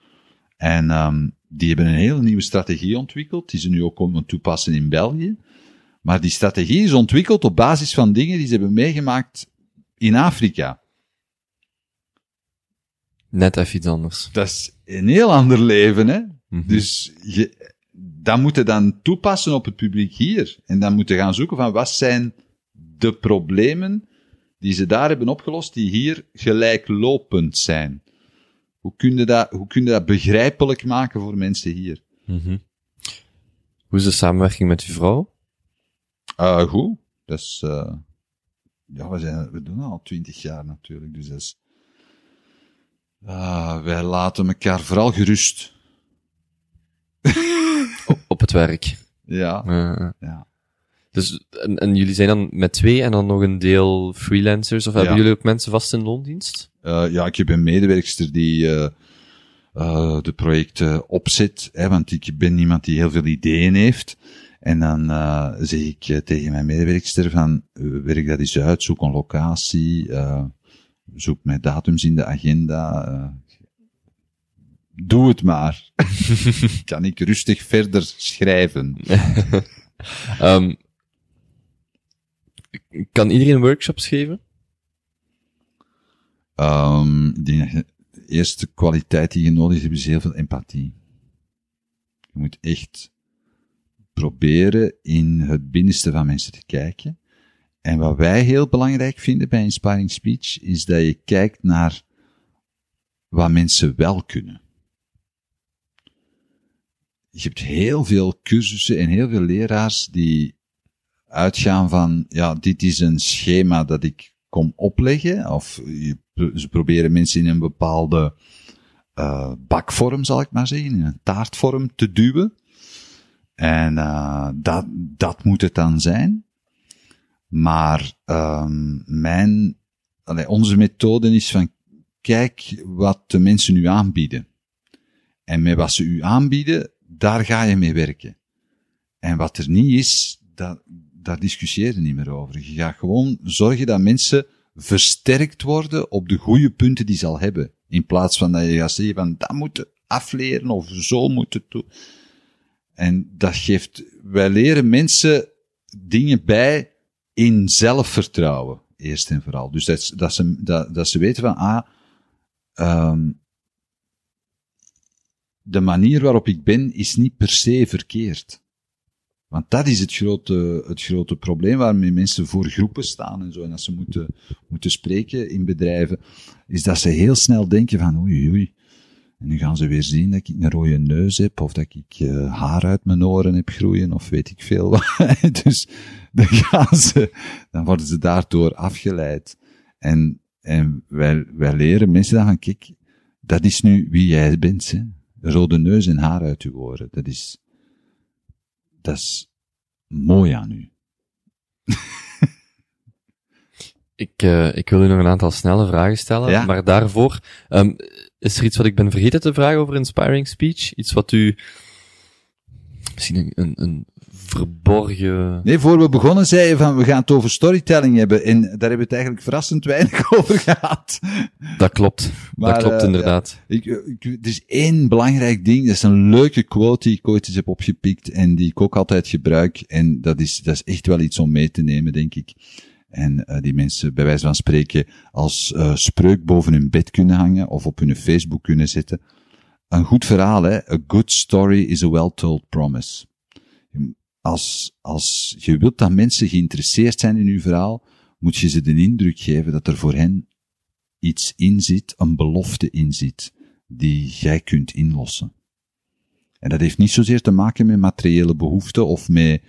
en um, die hebben een hele nieuwe strategie ontwikkeld, die ze nu ook komen toepassen in België. Maar die strategie is ontwikkeld op basis van dingen die ze hebben meegemaakt in Afrika. Net even iets anders. Dat is een heel ander leven, hè. Mm Dus je, dat moet je dan toepassen op het publiek hier. En dan moet je gaan zoeken van wat zijn de problemen die ze daar hebben opgelost, die hier gelijklopend zijn. Hoe kun je dat, hoe kun je dat begrijpelijk maken voor mensen hier? Mm -hmm. Hoe is de samenwerking met uw vrouw? Uh, goed. Dat is, uh, ja, we, zijn, we doen al twintig jaar natuurlijk, dus dat is, uh, wij laten elkaar vooral gerust. op, op het werk. Ja. ja. Dus, en, en, jullie zijn dan met twee en dan nog een deel freelancers, of hebben jullie ook mensen vast in loondienst? Uh, ja, ik heb een medewerkster die de projecten opzet, hè, want ik ben iemand die heel veel ideeën heeft. En dan zeg ik tegen mijn medewerkster van, werk dat eens uit, zoek een locatie, zoek mijn datums in de agenda, doe het maar. kan ik rustig verder schrijven. um, kan iedereen workshops geven? Um, ik denk dat de eerste kwaliteit die je nodig hebt is heel veel empathie. Je moet echt proberen in het binnenste van mensen te kijken. En wat wij heel belangrijk vinden bij Inspiring Speech, is dat je kijkt naar wat mensen wel kunnen. Je hebt heel veel cursussen en heel veel leraars die uitgaan van, ja, dit is een schema dat ik kom opleggen, of ze proberen mensen in een bepaalde uh, bakvorm, zal ik maar zeggen, in een taartvorm te duwen. En uh, dat, dat moet het dan zijn. Maar um, mijn, onze methode is van, kijk wat de mensen u aanbieden. En met wat ze u aanbieden, daar ga je mee werken. En wat er niet is, dat, daar discussieer je niet meer over. Je gaat gewoon zorgen dat mensen versterkt worden op de goede punten die ze al hebben. In plaats van dat je gaat zeggen van, dat moeten afleren of zo moeten doen. En dat geeft, wij leren mensen dingen bij in zelfvertrouwen, eerst en vooral. Dus dat, dat, ze, dat, dat ze weten van, ah, um, de manier waarop ik ben is niet per se verkeerd. Want dat is het grote, het grote probleem waarmee mensen voor groepen staan en zo. En als ze moeten, moeten spreken in bedrijven, is dat ze heel snel denken van oei oei. En nu gaan ze weer zien dat ik een rode neus heb, of dat ik uh, haar uit mijn oren heb groeien, of weet ik veel dus dan gaan ze, dan worden ze daardoor afgeleid. En, en wij, wij leren mensen dan van, kijk, dat is nu wie jij bent, hè. Rode neus en haar uit uw oren. Dat is, dat is mooi aan u. Ik, uh, ik wil u nog een aantal snelle vragen stellen, Ja. maar daarvoor, um, is er iets wat ik ben vergeten te vragen over Inspiring Speech? Iets wat u, misschien een, een, verborgen... Nee, voor we begonnen zei je van, we gaan het over storytelling hebben. En daar hebben we het eigenlijk verrassend weinig over gehad. Dat klopt, Maar, dat klopt eh, inderdaad. Ik, ik, er is één belangrijk ding, dat is een leuke quote die ik ooit eens heb opgepikt en die ik ook altijd gebruik. En dat is, dat is echt wel iets om mee te nemen, denk ik. En uh, die mensen bij wijze van spreken als uh, spreuk boven hun bed kunnen hangen of op hun Facebook kunnen zetten. Een goed verhaal, hè? A good story is a well-told promise. Als, als je wilt dat mensen geïnteresseerd zijn in uw verhaal, moet je ze de indruk geven dat er voor hen iets in zit, een belofte in zit, die jij kunt inlossen. En dat heeft niet zozeer te maken met materiële behoeften of met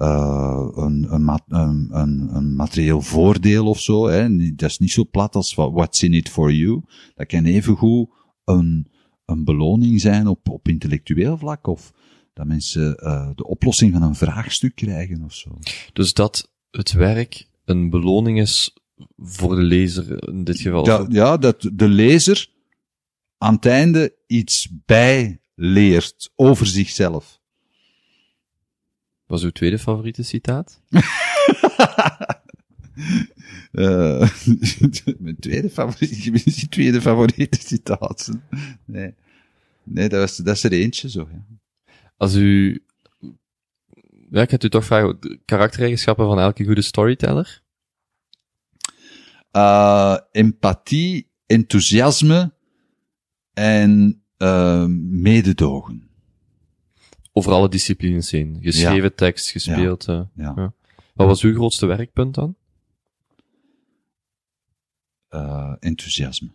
uh, een, een, een, materieel voordeel of zo. Hè. Dat is niet zo plat als what's in it for you. Dat kan evengoed een, een beloning zijn op, op intellectueel vlak of dat mensen uh, de oplossing van een vraagstuk krijgen of zo. Dus dat het werk een beloning is voor de lezer in dit geval? Ja, ja dat de lezer aan het einde iets bijleert over zichzelf. Wat is uw tweede favoriete citaat? uh, mijn tweede favoriete, tweede favoriete citaat. Nee, nee dat, was, dat is er eentje zo. Ja. Als u, ja, ik heb u toch vragen, karaktereigenschappen van elke goede storyteller? Uh, empathie, enthousiasme en uh, mededogen. Over alle disciplines heen. Geschreven ja. tekst, gespeeld. Ja. Uh, ja. ja. Wat was uw grootste werkpunt dan? Uh, enthousiasme.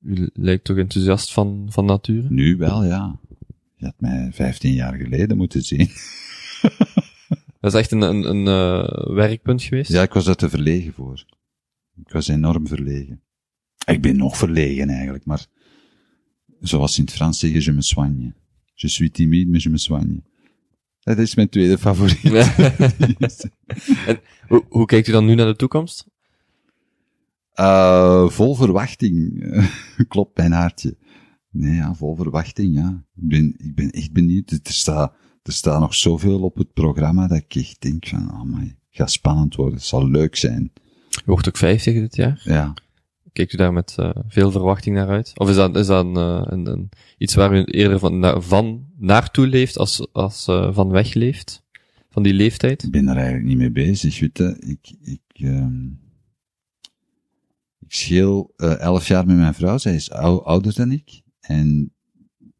U lijkt toch enthousiast van, van nature? Nu wel, ja. Je had mij 15 jaar geleden moeten zien. Dat is echt een, een, een uh, werkpunt geweest? Ja, ik was daar te verlegen voor. Ik was enorm verlegen. Ik ben nog verlegen eigenlijk, maar zoals in het Frans zeggen, je me soigne. Je suis timide, mais je me soigne. Dat is mijn tweede favoriet. en, hoe, hoe kijkt u dan nu naar de toekomst? Uh, vol verwachting. Klopt mijn haartje. Nee, ja, vol verwachting, ja. Ik ben, ik ben echt benieuwd. Er staat, er staat nog zoveel op het programma dat ik echt denk van, oh my, het gaat spannend worden. Het zal leuk zijn. U wordt ook 50 dit jaar? Ja. Kijkt u daar met uh, veel verwachting naar uit? Of is dat, is dat een, een, een, iets waar u eerder van, na, van naartoe leeft als, als uh, van weg leeft? Van die leeftijd? Ik ben er eigenlijk niet mee bezig, je. Ik, ik, um, ik scheel elf jaar met mijn vrouw. Zij is ou, ouder dan ik. En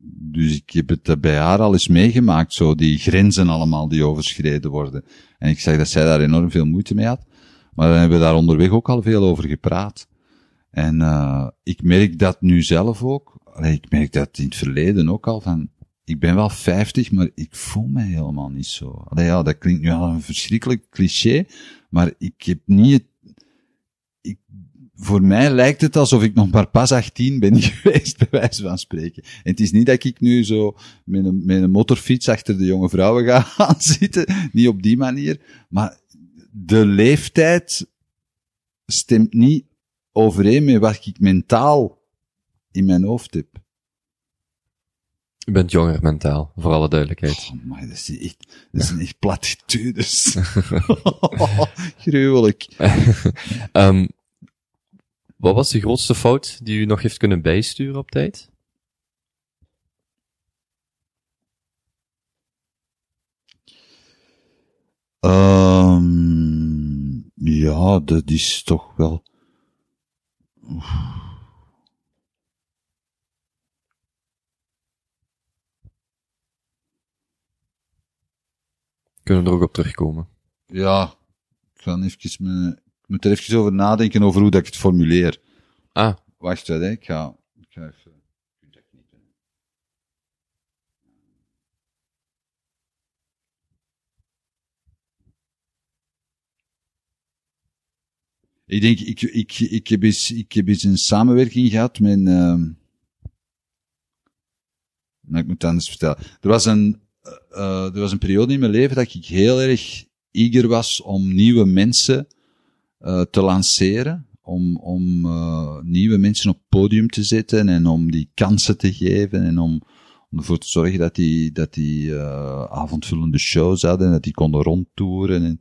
dus ik heb het bij haar al eens meegemaakt, zo die grenzen allemaal die overschreden worden. En ik zeg dat zij daar enorm veel moeite mee had. Maar dan hebben we daar onderweg ook al veel over gepraat. En uh, ik merk dat nu zelf ook. Allee, ik merk dat in het verleden ook al van. Ik ben wel 50, maar ik voel mij helemaal niet zo. Allee, ja, dat klinkt nu al een verschrikkelijk cliché, maar ik heb niet het. Voor mij lijkt het alsof ik nog maar pas 18 ben geweest, bij wijze van spreken. En het is niet dat ik nu zo met een, met een motorfiets achter de jonge vrouwen ga gaan zitten. Niet op die manier. Maar de leeftijd stemt niet overeen met wat ik mentaal in mijn hoofd heb. U bent jonger mentaal, voor alle duidelijkheid. Oh, maar dat is echt, dat zijn echt platitudes. Gruwelijk. um, wat was de grootste fout die u nog heeft kunnen bijsturen op tijd? Um, ja, dat is toch wel. Kunnen we er ook op terugkomen? Ja, ik ga even me, ik moet er even over nadenken over hoe dat ik het formuleer. Ah. Wacht, hè, ik ga, ik ga even. Ik denk, ik, ik, ik, heb eens, ik heb eens een samenwerking gehad met, uh, nou, ik moet het anders vertellen. Er was een, uh, er was een periode in mijn leven dat ik heel erg eager was om nieuwe mensen uh, te lanceren. Om, om nieuwe mensen op het podium te zetten en om die kansen te geven en om, om ervoor te zorgen dat die, dat die avondvullende shows hadden en dat die konden rondtoeren. En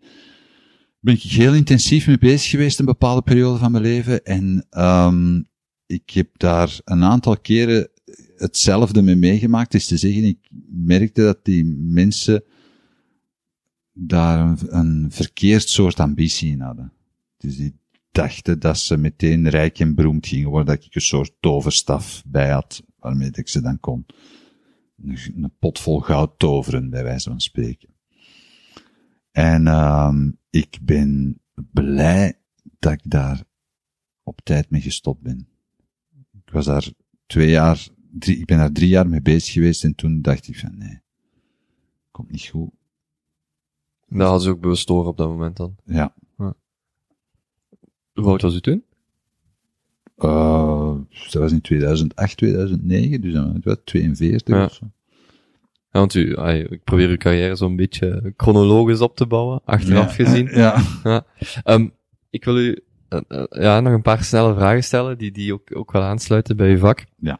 ben ik heel intensief mee bezig geweest een bepaalde periode van mijn leven. En um, ik heb daar een aantal keren hetzelfde mee meegemaakt. Is te zeggen, ik merkte dat die mensen daar een, verkeerd soort ambitie in hadden. Dus die dachten dat ze meteen rijk en beroemd gingen worden, dat ik een soort toverstaf bij had, waarmee ik ze dan kon een pot vol goud toveren, bij wijze van spreken. En um, ik ben blij dat ik daar op tijd mee gestopt ben. Ik was daar twee jaar, drie, ik ben daar drie jaar mee bezig geweest en toen dacht ik van nee, komt niet goed. Dat hadden ze ook bewust door op dat moment dan. Ja. ja. Hoe oud was u toen? Uh, dat was in 2008, 2009, dus dan was 42 ja. of zo. Ja, want u, ik probeer uw carrière zo'n beetje chronologisch op te bouwen, achteraf ja. gezien. Ja. ja. Um, ik wil u uh, uh, ja, nog een paar snelle vragen stellen, die, die ook, ook wel aansluiten bij uw vak. Ja.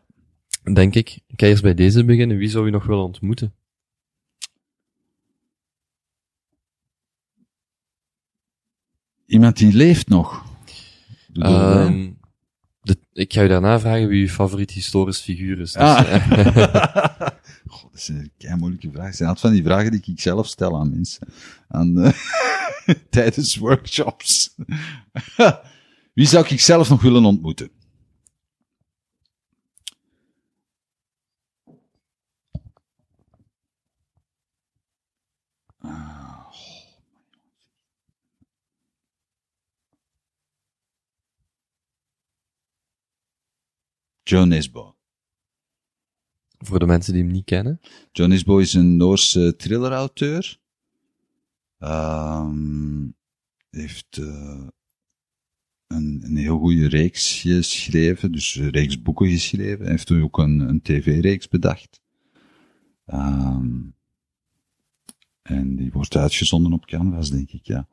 Denk ik. Ik ga eerst bij deze beginnen. Wie zou u nog willen ontmoeten? Iemand die leeft nog. Um, de, ik ga u daarna vragen wie uw favoriete historisch figuur is. Dus, ah. Is een moeilijke vraag. Het zijn altijd van die vragen die ik zelf stel aan mensen. Aan, uh, tijdens workshops. wie zou ik zelf nog willen ontmoeten? Joe Nisbo. Voor de mensen die hem niet kennen. Joe Nisbo is een Noorse thriller-auteur. Um, heeft uh, een, een heel goede reeks geschreven, dus een reeks boeken geschreven. Hij heeft toen ook een, een tv-reeks bedacht. Um, en die wordt uitgezonden op Canvas, denk ik, ja.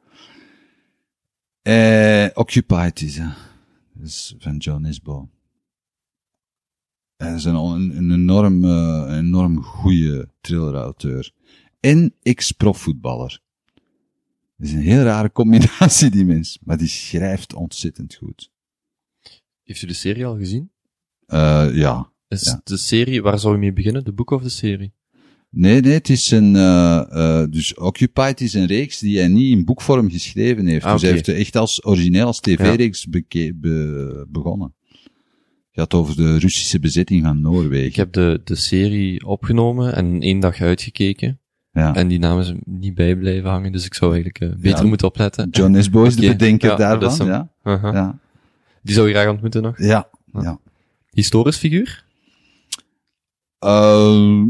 Uh, Occupied is, hè. Van John Nisbo. Hij is een, een, een enorm, uh, een enorm goede thriller-auteur. En ex-profvoetballer. Het is een heel rare combinatie, die mens. Maar die schrijft ontzettend goed. Heeft u de serie al gezien? Uh, ja. Is ja. de serie, waar zou je mee beginnen? De boek of de serie? Nee, nee, het is een, uh, uh, dus Occupied is een reeks die hij niet in boekvorm geschreven heeft. Ah, dus hij heeft echt als origineel als tv-reeks be begonnen. Gaat over de Russische bezetting van Noorwegen. Ik heb de, de serie opgenomen en één dag uitgekeken. Ja. En die namen ze niet bij blijven hangen, dus ik zou eigenlijk uh, beter ja, moeten opletten. John Nisbo is okay. de bedenker ja, daarvan, ja. Uh -huh. ja. Die zou je graag ontmoeten nog? Ja, ja. Historisch figuur? Uh...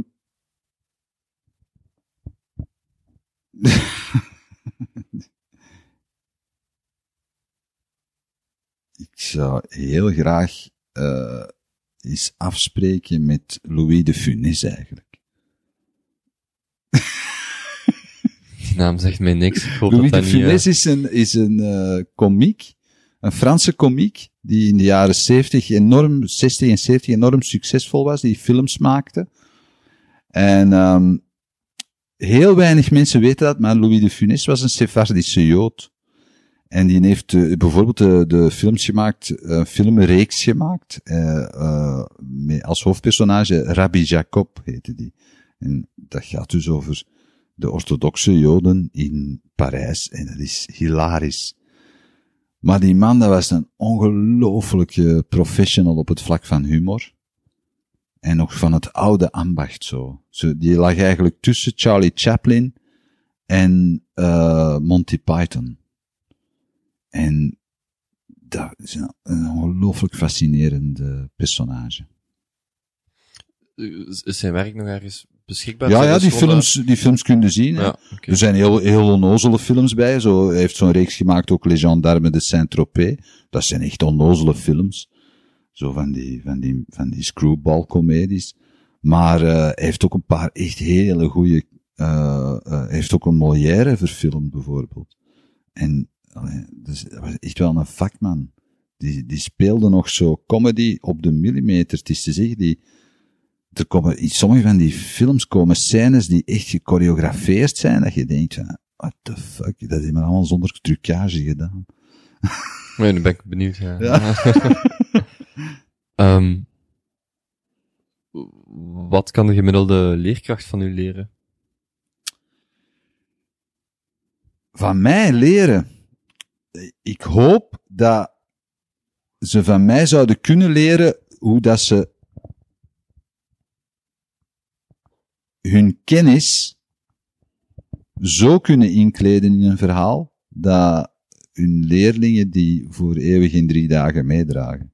ik zou heel graag uh, eens afspreken met Louis de Funès eigenlijk. Die naam zegt mij niks. Ik hoop Louis dat de Funès uh... is een, is een uh, komiek, een Franse komiek, die in de jaren 70 enorm, 60 en 70 enorm succesvol was, die films maakte. En um, heel weinig mensen weten dat, maar Louis de Funès was een Sephardische Jood. En die heeft uh, bijvoorbeeld de, de films gemaakt, een filmreeks gemaakt, uh, met als hoofdpersonage Rabbi Jacob heette die. En dat gaat dus over de orthodoxe Joden in Parijs. En dat is hilarisch. Maar die man, dat was een ongelooflijke professional op het vlak van humor. En nog van het oude ambacht zo. zo die lag eigenlijk tussen Charlie Chaplin en Monty Python. En dat is een, een ongelooflijk fascinerende personage. Is zijn werk nog ergens beschikbaar? Ja, ja, die films, die films kun je zien. Ja. Er zijn heel, heel onnozele films bij. Zo, hij heeft zo'n reeks gemaakt, ook Les Gendarmes de Saint-Tropez. Dat zijn echt onnozele films. Zo van die, van die, van die screwball-comedies. Maar eh, hij heeft ook een paar echt hele goede... eh eh, hij heeft ook een Molière verfilmd, bijvoorbeeld. En allee, dus, dat was echt wel een vakman. Die, die speelde nog zo comedy op de millimeter. Het is te zeggen, die, er komen, in sommige van die films komen scènes die echt gechoreografeerd zijn, dat je denkt van, what the fuck, dat is maar allemaal zonder trucage gedaan. Nee, nu ben ik benieuwd. Ja. Ja. Ehm, wat kan de gemiddelde leerkracht van u leren? Van mij leren. Ik hoop dat ze van mij zouden kunnen leren hoe dat ze hun kennis zo kunnen inkleden in een verhaal dat hun leerlingen die voor eeuwig in drie dagen meedragen.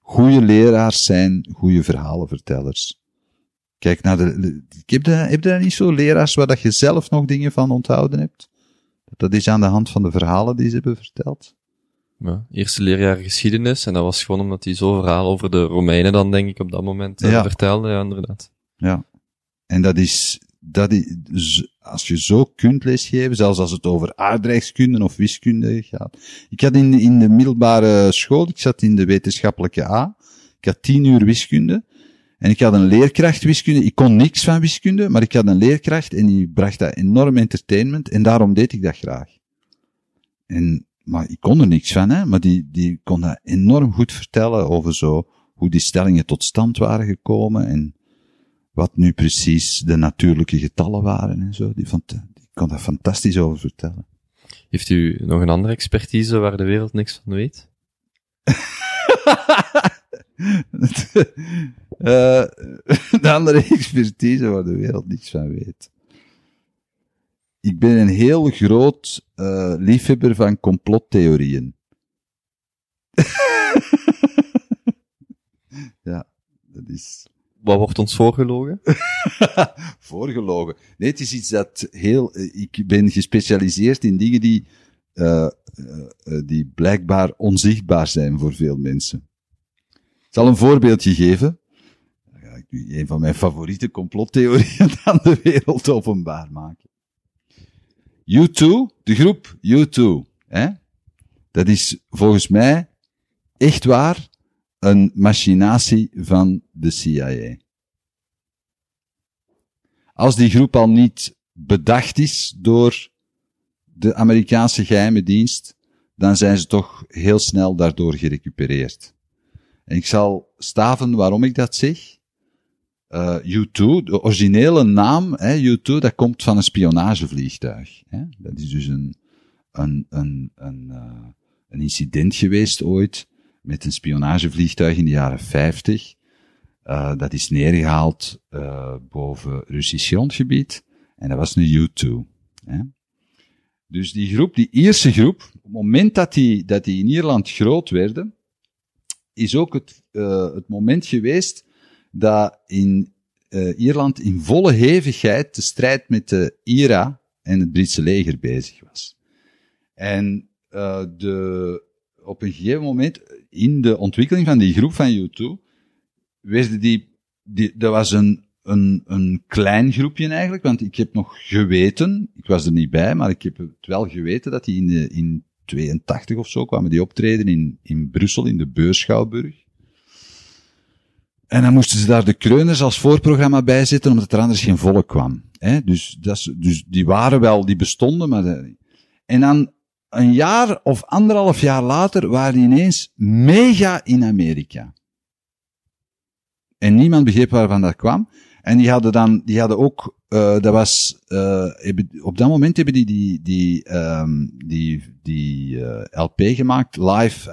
Goede leraars zijn goede verhalenvertellers. Kijk naar de, heb daar, heb daar niet zo leraars waar dat je zelf nog dingen van onthouden hebt? Dat is aan de hand van de verhalen die ze hebben verteld. Ja, eerste leerjaar geschiedenis, en dat was gewoon omdat hij zo verhaal over de Romeinen dan, denk ik, op dat moment eh, Ja. vertelde, ja, inderdaad. Ja. En dat is, dat is, als je zo kunt lesgeven, zelfs als het over aardrijkskunde of wiskunde gaat. Ik had in, in de middelbare school, ik zat in de wetenschappelijke A, ik had tien uur wiskunde. En ik had een leerkracht wiskunde. Ik kon niks van wiskunde, maar ik had een leerkracht en die bracht dat enorm entertainment en daarom deed ik dat graag. En, maar ik kon er niks van, hè, maar die, die kon dat enorm goed vertellen over zo, hoe die stellingen tot stand waren gekomen en wat nu precies de natuurlijke getallen waren en zo. Die, vond, die kon daar fantastisch over vertellen. Heeft u nog een andere expertise waar de wereld niks van weet? Eh, de andere expertise waar de wereld niks van weet. Ik ben een heel groot eh, liefhebber van complottheorieën. ja, dat is Wat wordt ons voorgelogen? voorgelogen. Nee, het is iets dat heel... eh, Ik ben gespecialiseerd in dingen die, eh, die blijkbaar onzichtbaar zijn voor veel mensen. Ik zal een voorbeeldje geven. Een van mijn favoriete complottheorieën aan de wereld openbaar maken. U2, de groep U2, hè? dat is volgens mij echt waar een machinatie van de CIA als die groep al niet bedacht is door de Amerikaanse geheime dienst, dan zijn ze toch heel snel daardoor gerecupereerd. En ik zal staven waarom ik dat zeg. Uh, U2, de originele naam, hè, U2, dat komt van een spionagevliegtuig. Hè. Dat is dus een, een, een, een, uh, een incident geweest ooit met een spionagevliegtuig in de jaren 50. Uh, dat is neergehaald boven Russisch grondgebied. En dat was een U2. Hè. Dus die groep, die Ierse groep, op het moment dat die, dat die in Ierland groot werden, is ook het, het moment geweest dat in Ierland in volle hevigheid de strijd met de IRA en het Britse leger bezig was. En de, op een gegeven moment, in de ontwikkeling van die groep van U2, werden die, die, dat was een, een, een klein groepje eigenlijk, want ik heb nog geweten, ik was er niet bij, maar ik heb het wel geweten dat die in, de, in 82 of zo kwamen die optreden in, in Brussel, in de Beurschouwburg. En dan moesten ze daar de kreuners als voorprogramma bij zetten, omdat er anders geen volk kwam. Hè? Dus, dat dus die waren wel, die bestonden, maar... De, en dan een jaar of anderhalf jaar later waren die ineens mega in Amerika. En niemand begreep waarvan dat kwam. En die hadden dan, die hadden ook, uh, dat was, uh, op dat moment hebben die die, die, um, die, die LP gemaakt, live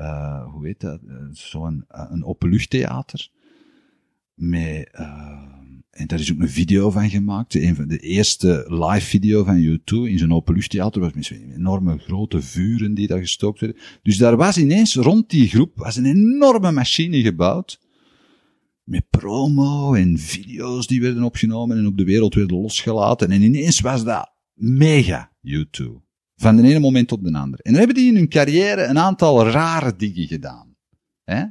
at, hoe heet dat, zo'n een openluchttheater. Met, en daar is ook een video van gemaakt. Een van de eerste live video van U2 in zo'n openluchttheater was met zo'n enorme grote vuren die daar gestookt werden. Dus daar was ineens rond die groep was een enorme machine gebouwd met promo en video's die werden opgenomen en op de wereld werden losgelaten. En ineens was dat mega U2. Van de ene moment op de andere. En dan hebben die in hun carrière een aantal rare dingen gedaan. Hè?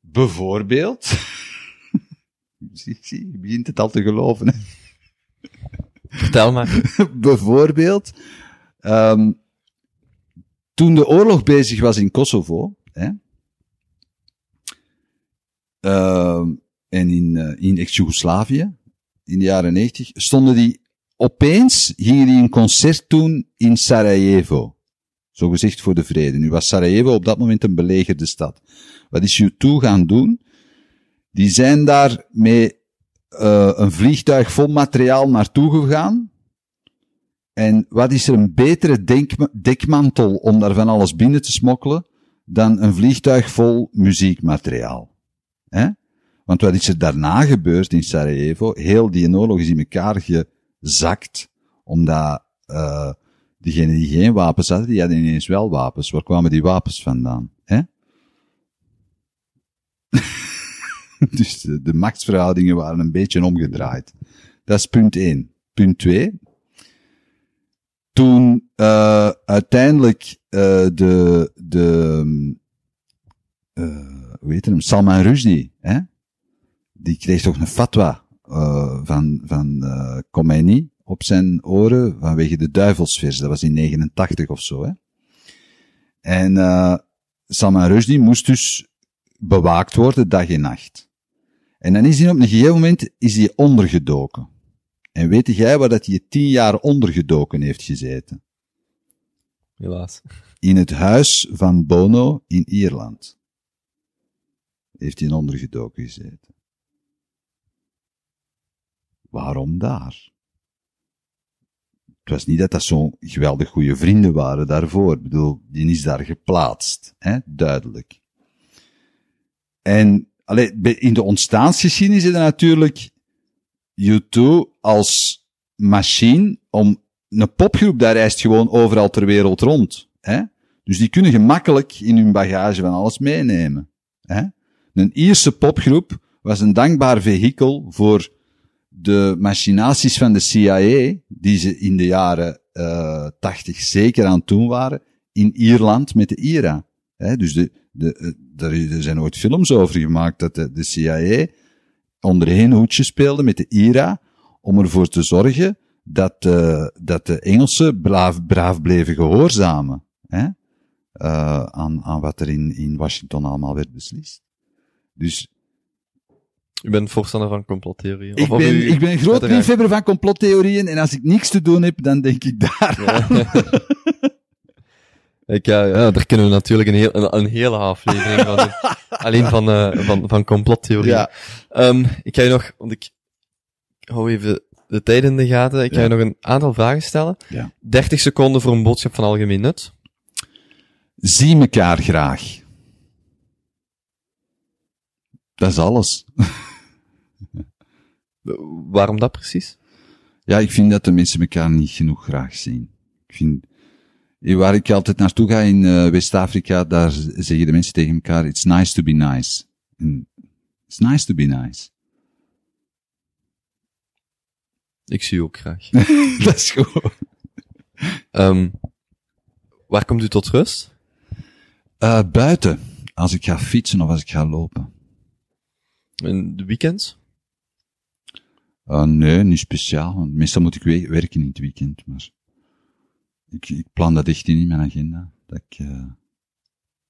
Bijvoorbeeld. zie, zie, je begint het al te geloven. Hè? Vertel maar. Bijvoorbeeld, um, toen de oorlog bezig was in Kosovo, hè, uh, en in, uh, in ex-Jugoslavië, in de jaren 90, stonden die opeens, gingen die een concert doen in Sarajevo. Zo gezegd voor de vrede. Nu was Sarajevo op dat moment een belegerde stad. Wat is U2 gaan doen? Die zijn daar met uh, een vliegtuig vol materiaal naartoe gegaan. En wat is er een betere dekmantel om daar van alles binnen te smokkelen dan een vliegtuig vol muziekmateriaal? Hè? Want wat is er daarna gebeurd in Sarajevo? Heel die oorlog is in elkaar gezakt, omdat uh, diegenen die geen wapens hadden, die hadden ineens wel wapens. Waar kwamen die wapens vandaan? Hè? dus de, de, machtsverhoudingen waren een beetje omgedraaid. Dat is punt 1. Punt 2. Toen uh, uiteindelijk uh, de, de uh, hoe heet hem, Salman Rushdie, hè? die kreeg toch een fatwa van, van Khomeini op zijn oren vanwege de duivelsvers. Dat was in 89 of zo. Hè? En Salman Rushdie moest dus bewaakt worden dag en nacht. En dan is hij op een gegeven moment is hij ondergedoken. En weet jij waar dat hij tien jaar ondergedoken heeft gezeten? Helaas. In het huis van Bono in Ierland. Heeft hij ondergedoken gezeten. Waarom daar? Het was niet dat dat zo'n geweldig goede vrienden waren daarvoor. Ik bedoel, die is daar geplaatst. Hè? Duidelijk. En Allee, in de ontstaansgeschiedenis is er natuurlijk U2 als machine om een popgroep daar reist gewoon overal ter wereld rond. Hè? Dus die kunnen gemakkelijk in hun bagage van alles meenemen. Hè? Een Ierse popgroep was een dankbaar vehikel voor de machinaties van de CIA, die ze in de jaren uh, 80 zeker aan toen waren, in Ierland met de IRA. Dus de, de, er, er zijn ooit films over gemaakt dat de, CIA onder één hoedje speelde met de IRA om ervoor te zorgen dat, uh, dat de Engelsen braaf, braaf bleven gehoorzamen hè? Aan, aan wat er in, in Washington allemaal werd beslist. Dus u bent voorstander van complottheorieën? Ik, ben, u, ik ben een groot liefhebber van complottheorieën en als ik niks te doen heb, dan denk ik daar ja. Ik, ja, ja, daar kunnen we natuurlijk een, heel, een, een hele aflevering van doen. Alleen van, uh, van, van complottheorie. Ja. Um, ik ga je nog, want ik hou even de tijd in de gaten. Ik ga je nog een aantal vragen stellen. Ja. 30 seconden voor een boodschap van algemeen nut. Zie mekaar graag. Dat is alles. Waarom dat precies? Ja, ik vind dat de mensen elkaar niet genoeg graag zien. Ik vind, Waar ik altijd naartoe ga in uh, West-Afrika, daar zeggen de mensen tegen elkaar, it's nice to be nice. It's nice to be nice. Ik zie u ook graag. dat is goed. Um, waar komt u tot rust? Uh, buiten. Als ik ga fietsen of als ik ga lopen. In de weekends? Uh, nee, niet speciaal. Want meestal moet ik werken in het weekend. Maar ik, ik plan dat echt in in mijn agenda. Dat ik, uh,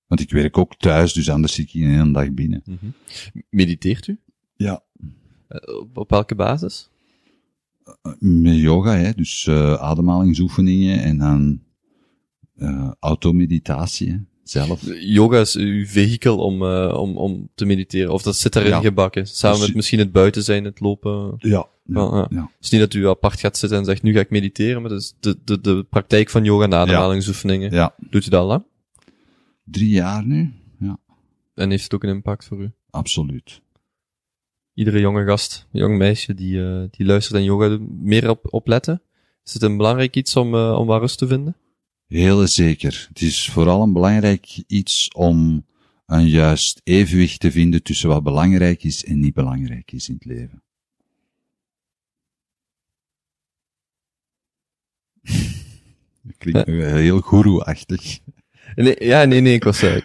want ik werk ook thuis, dus anders zit ik in een dag binnen. Mm -hmm. Mediteert u? Ja. Uh, op, op, welke basis? Met yoga, hè. Dus ademhalingsoefeningen en dan automeditatie, zelf. Yoga is uw vehikel om, om, om te mediteren. Of dat zit erin ja. gebakken. Samen dus, met misschien het buiten zijn, het lopen. Ja, ja, ja. Het is niet dat u apart gaat zitten en zegt, nu ga ik mediteren, maar dat is de, de, de praktijk van yoga en ademhalingsoefeningen. Ja. Doet u dat al lang? Drie jaar nu, ja. En heeft het ook een impact voor u? Absoluut. Iedere jonge gast, jong meisje die, uh, die luistert en yoga doet, meer op, opletten? Is het een belangrijk iets om, uh, om waar rust te vinden? Heel zeker. Het is vooral een belangrijk iets om een juist evenwicht te vinden tussen wat belangrijk is en niet belangrijk is in het leven. Dat klinkt heel guru-achtig. Nee, ja, nee, nee, ik was, uh,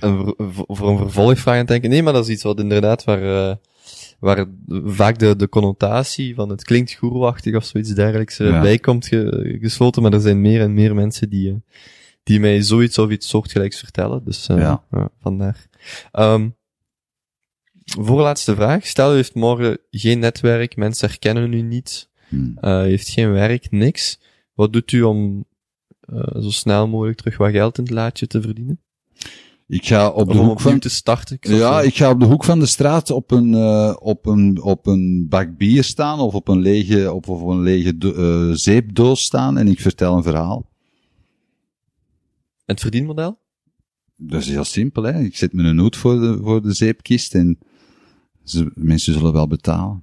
een, voor een vervolgvraag aan het denken. Nee, maar dat is iets wat inderdaad waar, uh, waar vaak de, de connotatie van het klinkt goeroachtig of zoiets dergelijks ja. bij komt ge, gesloten, maar er zijn meer en meer mensen die, die mij zoiets of iets soortgelijks vertellen. Dus ja. ja. vandaar. Um, voorlaatste vraag. Stel, u heeft morgen geen netwerk, mensen herkennen u niet, hmm. uh, heeft geen werk, niks. Wat doet u om uh, zo snel mogelijk terug wat geld in het laadje te verdienen? Ik ga op de hoek van te starten. Ik ja, ik ga op de hoek van de straat op een uh, op een op een bak bier staan of op een lege op, op een lege uh, zeepdoos staan en ik vertel een verhaal. Het verdienmodel? Dat is heel simpel, hè. Ik zet me een hoed voor de voor de zeepkist en ze, mensen zullen wel betalen.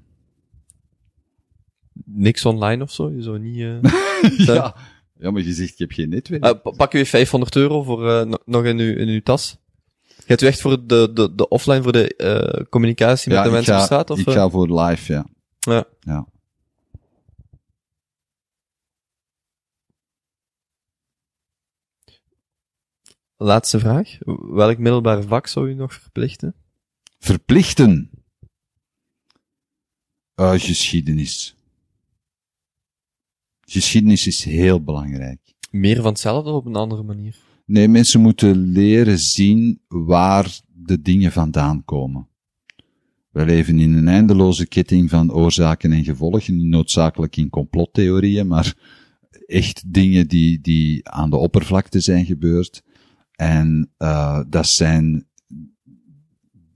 Niks online of zo? Je zou niet. Uh, ja. Ja, maar je zegt, ik heb geen netwerk. Uh, pak je 500 euro voor uh, nog in uw, in uw tas? Gaat u echt voor de, de, de offline, voor de uh, communicatie met ja, de mensen ga, op straat? Of, ik ga voor live, ja. Ja. ja. Laatste vraag. Welk middelbaar vak zou u nog verplichten? Verplichten? Uh, geschiedenis. Geschiedenis is heel belangrijk. Meer van hetzelfde op een andere manier? Nee, mensen moeten leren zien waar de dingen vandaan komen. We leven in een eindeloze ketting van oorzaken en gevolgen, niet noodzakelijk in complottheorieën, maar echt dingen die, die aan de oppervlakte zijn gebeurd. En uh, dat zijn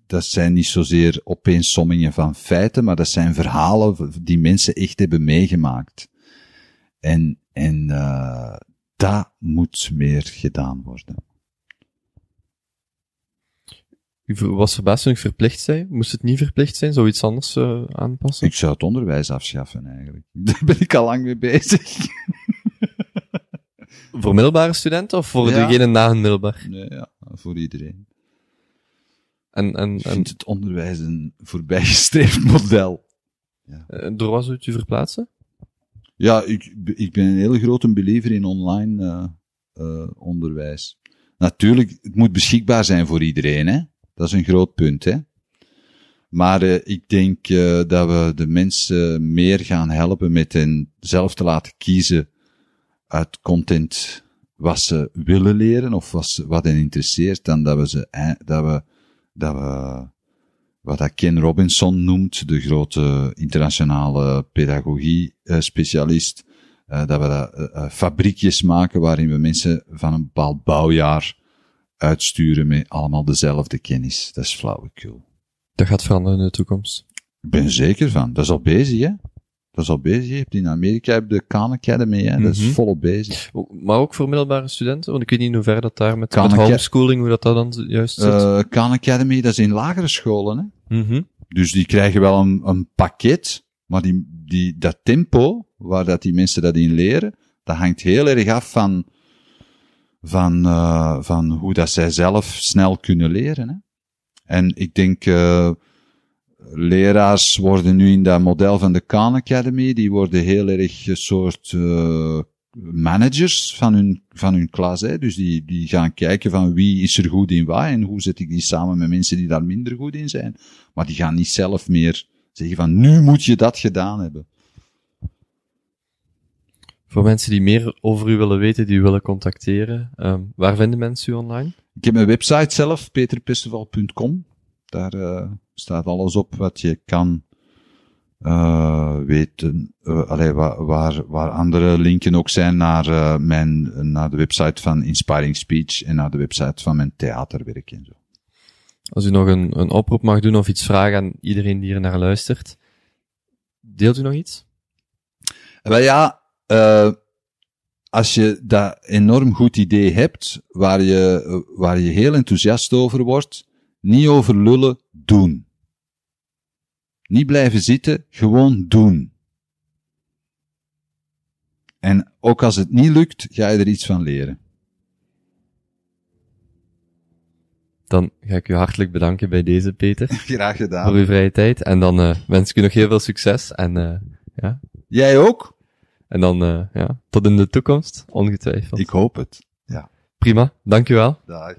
dat zijn niet zozeer opeensommingen van feiten, maar dat zijn verhalen die mensen echt hebben meegemaakt. En, en uh, dat moet meer gedaan worden. Was ik verplicht zei. Moest het niet verplicht zijn? Zou iets anders uh, aanpassen? Ik zou het onderwijs afschaffen eigenlijk. Daar ben ik al lang mee bezig. voor middelbare studenten of voor ja. degene na een middelbaar? Nee, ja, voor iedereen. En, en, ik vind het onderwijs een voorbijgestreefd model. Ja. Uh, door wat zou het u verplaatsen? Ja, ik, ik ben een hele grote believer in online uh, uh, onderwijs. Natuurlijk, het moet beschikbaar zijn voor iedereen, hè. Dat is een groot punt, hè. Maar uh, ik denk dat we de mensen meer gaan helpen met hen zelf te laten kiezen uit content wat ze willen leren of wat, ze, wat hen interesseert, dan dat we ze, dat we, dat we wat dat Ken Robinson noemt, de grote internationale pedagogie-specialist, uh, dat we dat, uh, fabriekjes maken waarin we mensen van een bepaald bouwjaar uitsturen met allemaal dezelfde kennis. Dat is flauwekul. Dat gaat veranderen in de toekomst. Ik ben zeker van. Dat is al bezig, hè? Is al bezig. Je hebt in Amerika heb de Khan Academy, hè? dat is Mhm. volop bezig. Maar ook voor middelbare studenten? Want ik weet niet in hoeverre dat daar met, Khan met homeschooling, hoe dat, dat dan juist zit. Uh, Khan Academy, dat is in lagere scholen, hè? Mhm. Dus die krijgen wel een, een pakket, maar die, die, dat tempo, waar dat die mensen dat in leren, dat hangt heel erg af van, van, uh, van hoe dat zij zelf snel kunnen leren. Hè? En ik denk, uh, leraars worden nu in dat model van de Khan Academy, die worden heel erg een soort uh, managers van hun, van hun klas. Hè? Dus die, die gaan kijken van wie is er goed in wat en hoe zet ik die samen met mensen die daar minder goed in zijn. Maar die gaan niet zelf meer zeggen van nu moet je dat gedaan hebben. Voor mensen die meer over u willen weten, die u willen contacteren, um, waar vinden mensen u online? Ik heb mijn website zelf, peterpesteval.com. Daar uh, staat alles op wat je kan uh, weten. Uh, allee, waar, waar, waar andere linken ook zijn naar, mijn, naar de website van Inspiring Speech en naar de website van mijn theaterwerk en zo. Als u nog een, een oproep mag doen of iets vragen aan iedereen die er naar luistert, deelt u nog iets? Wel ja, uh, als je dat enorm goed idee hebt, waar je, waar je heel enthousiast over wordt, niet over lullen, doen. Niet blijven zitten, gewoon doen. En ook als het niet lukt, ga je er iets van leren. dan ga ik u hartelijk bedanken bij deze, Peter, Graag gedaan. voor uw vrije tijd. En dan eh, wens ik u nog heel veel succes. En, eh, ja. Jij ook? en dan, eh, ja, tot in de toekomst, ongetwijfeld. Ik hoop het. Prima, dank u wel. Dag.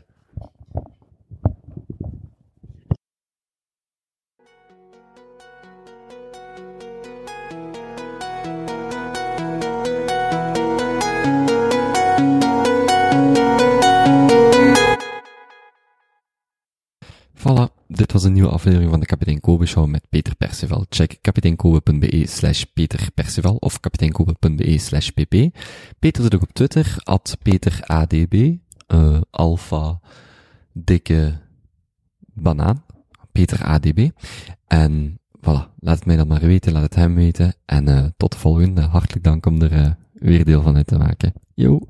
Voilà, dit was een nieuwe aflevering van de Kapitein Kobe Show met Peter Perceval. Check kapiteinkobe.be slash Peter Perceval of kapiteinkobe.be slash pp. Peter zit ook op Twitter, at PeterADB, eh alpha, dikke banaan, Peter ADB. En voilà, laat het mij dan maar weten, laat het hem weten. En eh tot de volgende. Hartelijk dank om er eh, weer deel van uit te maken. Yo!